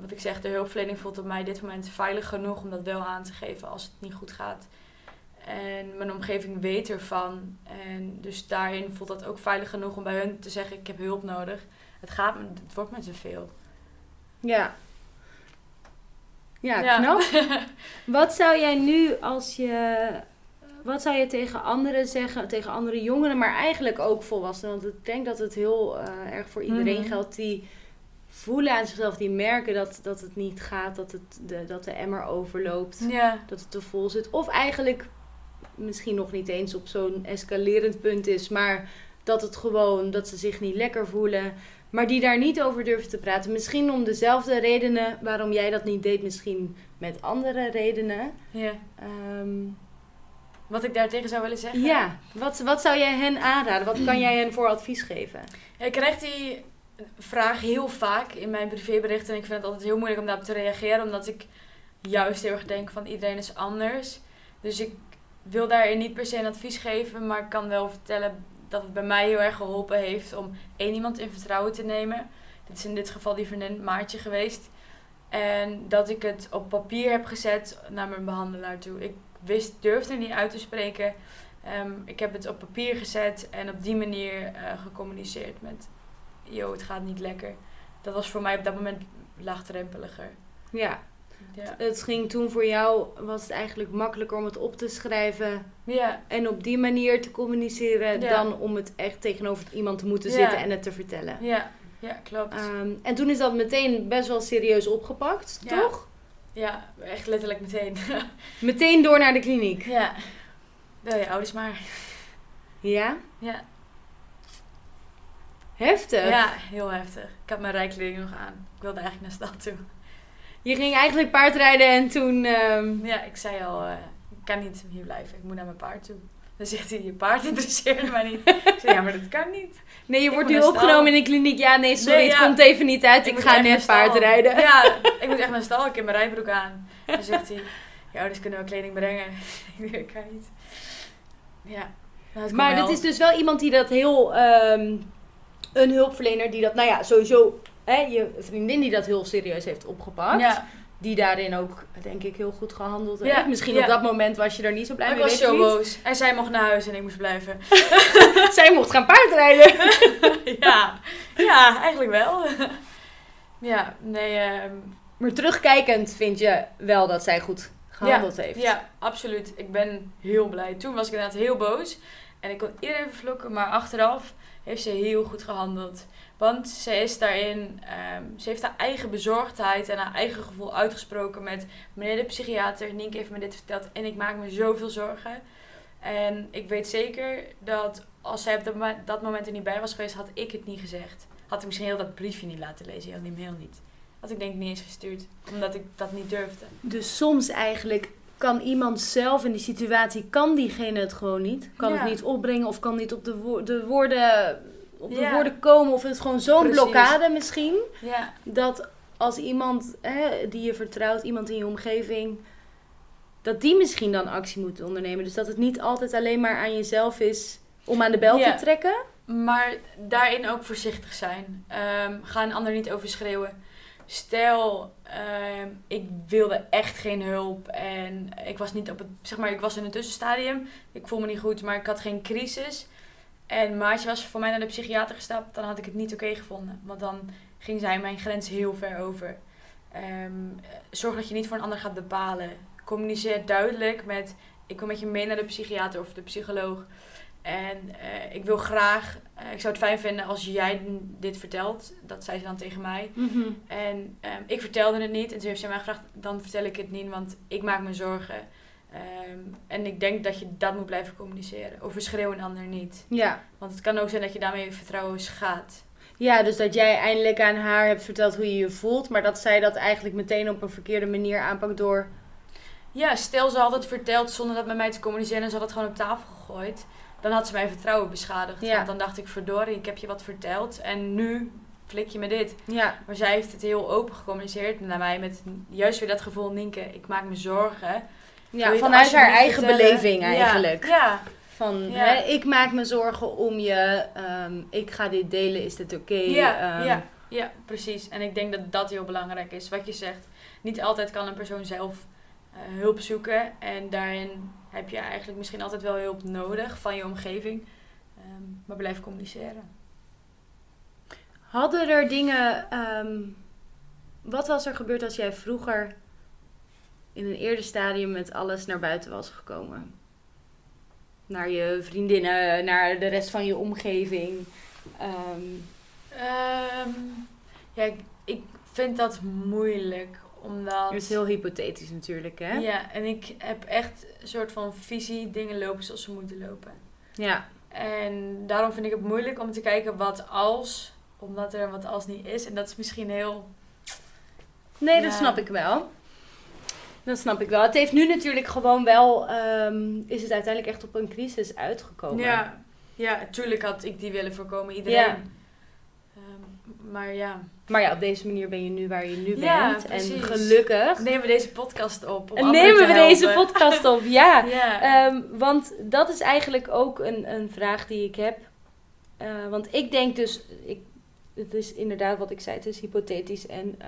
Wat ik zeg, de hulpverlening voelt op mij dit moment veilig genoeg om dat wel aan te geven als het niet goed gaat. En mijn omgeving weet ervan. En dus daarin voelt dat ook veilig genoeg om bij hun te zeggen: Ik heb hulp nodig. Het, gaat, het wordt me te veel. Ja. Ja, knap. *laughs* Wat zou jij nu als je. Wat zou je tegen anderen zeggen, tegen andere jongeren, maar eigenlijk ook volwassenen? Want ik denk dat het heel eh, erg voor iedereen Mhm. geldt die voelen aan zichzelf, die merken dat, dat het niet gaat, dat, het de, dat de emmer overloopt, Ja, dat het te vol zit. Of eigenlijk misschien nog niet eens op zo'n escalerend punt is, maar dat het gewoon, dat ze zich niet lekker voelen. Maar die daar niet over durven te praten. Misschien om dezelfde redenen waarom jij dat niet deed. Misschien met andere redenen. ja. Ehm, Wat ik daartegen zou willen zeggen. ja, wat, wat zou jij hen aanraden? Wat kan jij hen voor advies geven? Ja, ik krijg die vraag heel vaak in mijn privéberichten. En ik vind het altijd heel moeilijk om daarop te reageren. Omdat ik juist heel erg denk van iedereen is anders. Dus ik wil daarin niet per se een advies geven. Maar ik kan wel vertellen dat het bij mij heel erg geholpen heeft om één iemand in vertrouwen te nemen. Dit is in dit geval die vriendin Maartje geweest. En dat ik het op papier heb gezet naar mijn behandelaar toe. Ik wist, durfde niet uit te spreken. Ehm, ik heb het op papier gezet en op die manier eh, gecommuniceerd met... Yo, het gaat niet lekker. Dat was voor mij op dat moment laagdrempeliger. Ja, Ja. het ging toen voor jou, was het eigenlijk makkelijker om het op te schrijven Ja, en op die manier te communiceren Ja. dan om het echt tegenover iemand te moeten zitten en het te vertellen. ja, ja, klopt. Ehm, en toen is dat meteen best wel serieus opgepakt, toch? ja, echt letterlijk meteen. *laughs* Meteen door naar de kliniek. ja. Wel je ouders maar. Ja? Ja. Heftig. ja, heel heftig. Ik had mijn rijkleding nog aan. Ik wilde eigenlijk naar de stad toe. Je ging eigenlijk paardrijden en toen... ehm, Ja, ik zei al, eh, ik kan niet hier blijven. Ik moet naar mijn paard toe. Dan zegt hij, je paard interesseert mij niet. Ik zei, ja, maar dat kan niet. Nee, je Ik wordt nu opgenomen in de kliniek. Ja, nee, sorry, Nee, het komt even niet uit. Ik, ga net paardrijden. Ja, *laughs* ik moet echt naar stal. Ik heb mijn rijbroek aan. Dan zegt hij, je ouders kunnen wel kleding brengen. *laughs* Ik kan niet. Ja. Nou, Maar wel. is dus wel iemand die dat heel... ehm, een hulpverlener die dat, nou ja, sowieso... Hè, je vriendin die dat heel serieus heeft opgepakt. Ja, Die daarin ook, denk ik, heel goed gehandeld Ja, heeft. Misschien op dat moment was je er niet zo blij maar ik mee. was zo boos. En zij mocht naar huis en ik moest blijven. *laughs* Zij mocht gaan paardrijden. *laughs* ja, ja, eigenlijk wel. *laughs* ja, nee, ehm, Maar terugkijkend vind je wel dat zij goed gehandeld heeft. Ja, absoluut. Ik ben heel blij. Toen was ik inderdaad heel boos. En ik kon iedereen vervloeken. Maar achteraf heeft ze heel goed gehandeld. Want ze is daarin, ehm, ze heeft haar eigen bezorgdheid en haar eigen gevoel uitgesproken met meneer de psychiater. Nienke heeft me dit verteld en ik maak me zoveel zorgen. En ik weet zeker dat als zij op dat moment, er niet bij was geweest, had ik het niet gezegd. Had ik misschien heel dat briefje niet laten lezen, heel niet, heel niet. Had ik denk ik niet eens gestuurd, omdat ik dat niet durfde. Dus soms eigenlijk kan iemand zelf in die situatie, kan diegene het gewoon niet. Kan Ja. het niet opbrengen of kan niet op de, wo- de woorden, op de Ja. woorden komen. Of het is gewoon zo'n blokkade misschien. Ja, Dat als iemand hè, die je vertrouwt, iemand in je omgeving, dat die misschien dan actie moet ondernemen. Dus dat het niet altijd alleen maar aan jezelf is om aan de bel Ja. te trekken. maar daarin ook voorzichtig zijn. Ehm, ga een ander niet overschreeuwen. Stel, ehm, ik wilde echt geen hulp en ik was niet op het, zeg maar, ik was in een tussenstadium. Ik voel me niet goed, maar ik had geen crisis. En Maatje was voor mij naar de psychiater gestapt, dan had ik het niet oké gevonden. Want dan ging zij mijn grens heel ver over. Ehm, zorg dat je niet voor een ander gaat bepalen. Communiceer duidelijk met, ik kom met je mee naar de psychiater of de psycholoog. En eh, ik wil graag, eh, ik zou het fijn vinden als jij dit vertelt. Dat zei ze dan tegen mij. En ehm, ik vertelde het niet. En toen heeft zij mij gevraagd, dan vertel ik het niet, want ik maak me zorgen. Ehm, en ik denk dat je dat moet blijven communiceren. Overschreeuw een ander niet. Ja. Want het kan ook zijn dat je daarmee vertrouwen schaadt. ja, dus dat jij eindelijk aan haar hebt verteld hoe je je voelt. Maar dat zij dat eigenlijk meteen op een verkeerde manier aanpakt door... Ja, stel ze had het verteld zonder dat met mij te communiceren en ze had het gewoon op tafel gegooid. Dan had ze mijn vertrouwen beschadigd. Ja. Want dan dacht ik, verdorie, ik heb je wat verteld en nu flik je me dit. Ja, Maar zij heeft het heel open gecommuniceerd naar mij met juist weer dat gevoel, Nienke, ik maak me zorgen. Ja vanuit haar eigen vertellen? beleving eigenlijk. Ja, Van, Ja. hè, ik maak me zorgen om je, ehm, ik ga dit delen, is dit oké? ja, Ehm, ja, ja, precies. En ik denk dat dat heel belangrijk is. Wat je zegt, niet altijd kan een persoon zelf eh, hulp zoeken. En daarin heb je eigenlijk misschien altijd wel hulp nodig van je omgeving. Ehm, maar blijf communiceren. Hadden er dingen, wat was er gebeurd als jij vroeger in een eerder stadium met alles naar buiten was gekomen? Naar je vriendinnen, naar de rest van je omgeving. Ehm, ja, ik, ik vind dat moeilijk. Omdat... het is heel hypothetisch natuurlijk, hè? Ja, en ik heb echt een soort van visie, dingen lopen zoals ze moeten lopen. Ja. En daarom vind ik het moeilijk om te kijken wat als, omdat er wat als niet is. En dat is misschien heel... Nee, dat snap ik wel. Dat snap ik wel. Het heeft nu natuurlijk gewoon wel, ehm, is het uiteindelijk echt op een crisis uitgekomen. Ja, ja, tuurlijk had ik die willen voorkomen, iedereen. Ja. Ehm, maar ja, Maar ja, op deze manier ben je nu waar je nu Ja, bent. En gelukkig nemen we deze podcast op. Om nemen we deze podcast op. *laughs* Ja. Ja. Ehm, want dat is eigenlijk ook een, een vraag die ik heb. Eh, want ik denk dus, ik, het is inderdaad wat ik zei, het is hypothetisch. En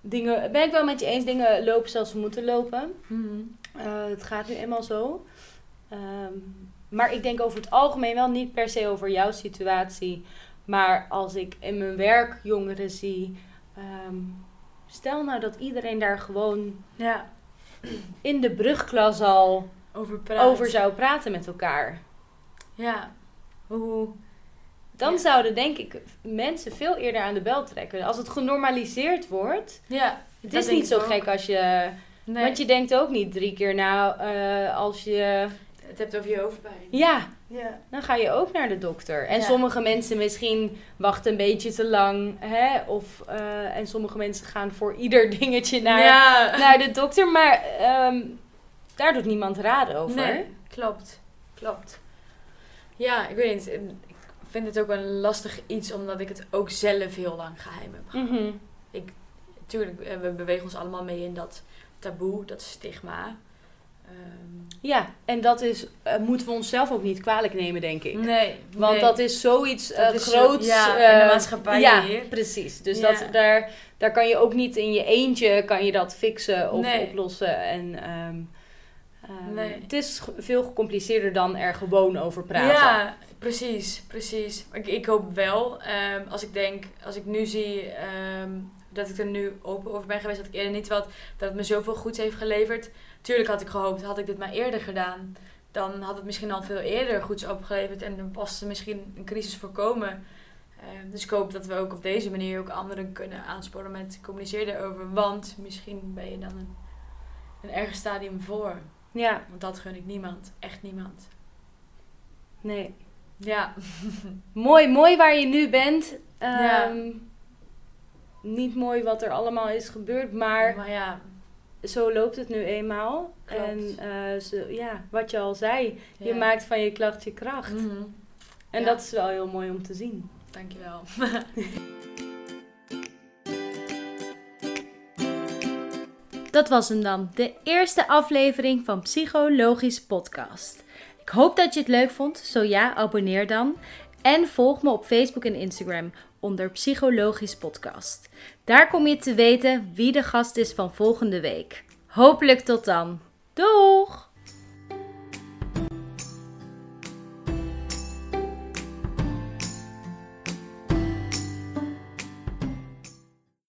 dingen, ben ik wel met je eens, dingen lopen zoals ze moeten lopen. Mhm. Eh, het gaat nu eenmaal zo. Ehm, maar ik denk over het algemeen wel niet per se over jouw situatie. Maar als ik in mijn werk jongeren zie. ehm, stel nou dat iedereen daar gewoon Ja, in de brugklas al over over zou praten met elkaar. Ja, hoe... Dan Ja. zouden denk ik mensen veel eerder aan de bel trekken. Als het genormaliseerd wordt. Ja, Het is niet zo ook. gek als je. Nee, Want je denkt ook niet drie keer na eh, als je. het hebt over je hoofdpijn. Ja, Ja. dan ga je ook naar de dokter. En Ja. sommige mensen misschien wachten een beetje te lang. Hè? Of, eh, en sommige mensen gaan voor ieder *laughs* dingetje naar, ja. naar de dokter. Maar ehm, daar doet niemand raad over. Nee, klopt. Klopt. Ja, ik weet niet. Ik vind het ook een lastig iets, omdat ik het ook zelf heel lang geheim heb gehouden. Mhm. Tuurlijk, eh, we bewegen ons allemaal mee in dat taboe, dat stigma. Ehm, Ja, en dat is, eh, moeten we onszelf ook niet kwalijk nemen, denk ik. nee, Want nee. dat is zoiets Dat zo- groots. ja, in de maatschappij Ja, hier. precies. Dus Ja. dat, daar, daar kan je ook niet in je eentje kan je dat fixen of Nee. oplossen. En, ehm, ehm, Nee. Het is veel gecompliceerder dan er gewoon over praten. Ja, precies, precies. Ik, ik hoop wel, ehm, als ik denk, als ik nu zie ehm, dat ik er nu open over ben geweest, dat ik eerder niet wat, dat het me zoveel goeds heeft geleverd. Tuurlijk had ik gehoopt, had ik dit maar eerder gedaan, dan had het misschien al veel eerder goeds opgeleverd en dan was er misschien een crisis voorkomen. Uh, dus ik hoop dat we ook op deze manier ook anderen kunnen aansporen met communiceer erover. Want misschien ben je dan een, een erger stadium voor. Ja. Want dat gun ik niemand. Echt niemand. Nee. Ja. *laughs* mooi, mooi waar je nu bent. Ja. Ehm, niet mooi wat er allemaal is gebeurd, maar, Maar ja, zo loopt het nu eenmaal. Klopt. En eh, zo, ja, wat je al zei, je maakt van je klacht je kracht. Mhm. En Ja. dat is wel heel mooi om te zien. Dankjewel. *laughs* Dat was hem dan, de eerste aflevering van Psychologisch Podcast. Ik hoop dat je het leuk vond. Zo ja, abonneer dan. En volg me op Facebook en Instagram onder Psychologisch Podcast. Daar kom je te weten wie de gast is van volgende week. Hopelijk tot dan. Doeg!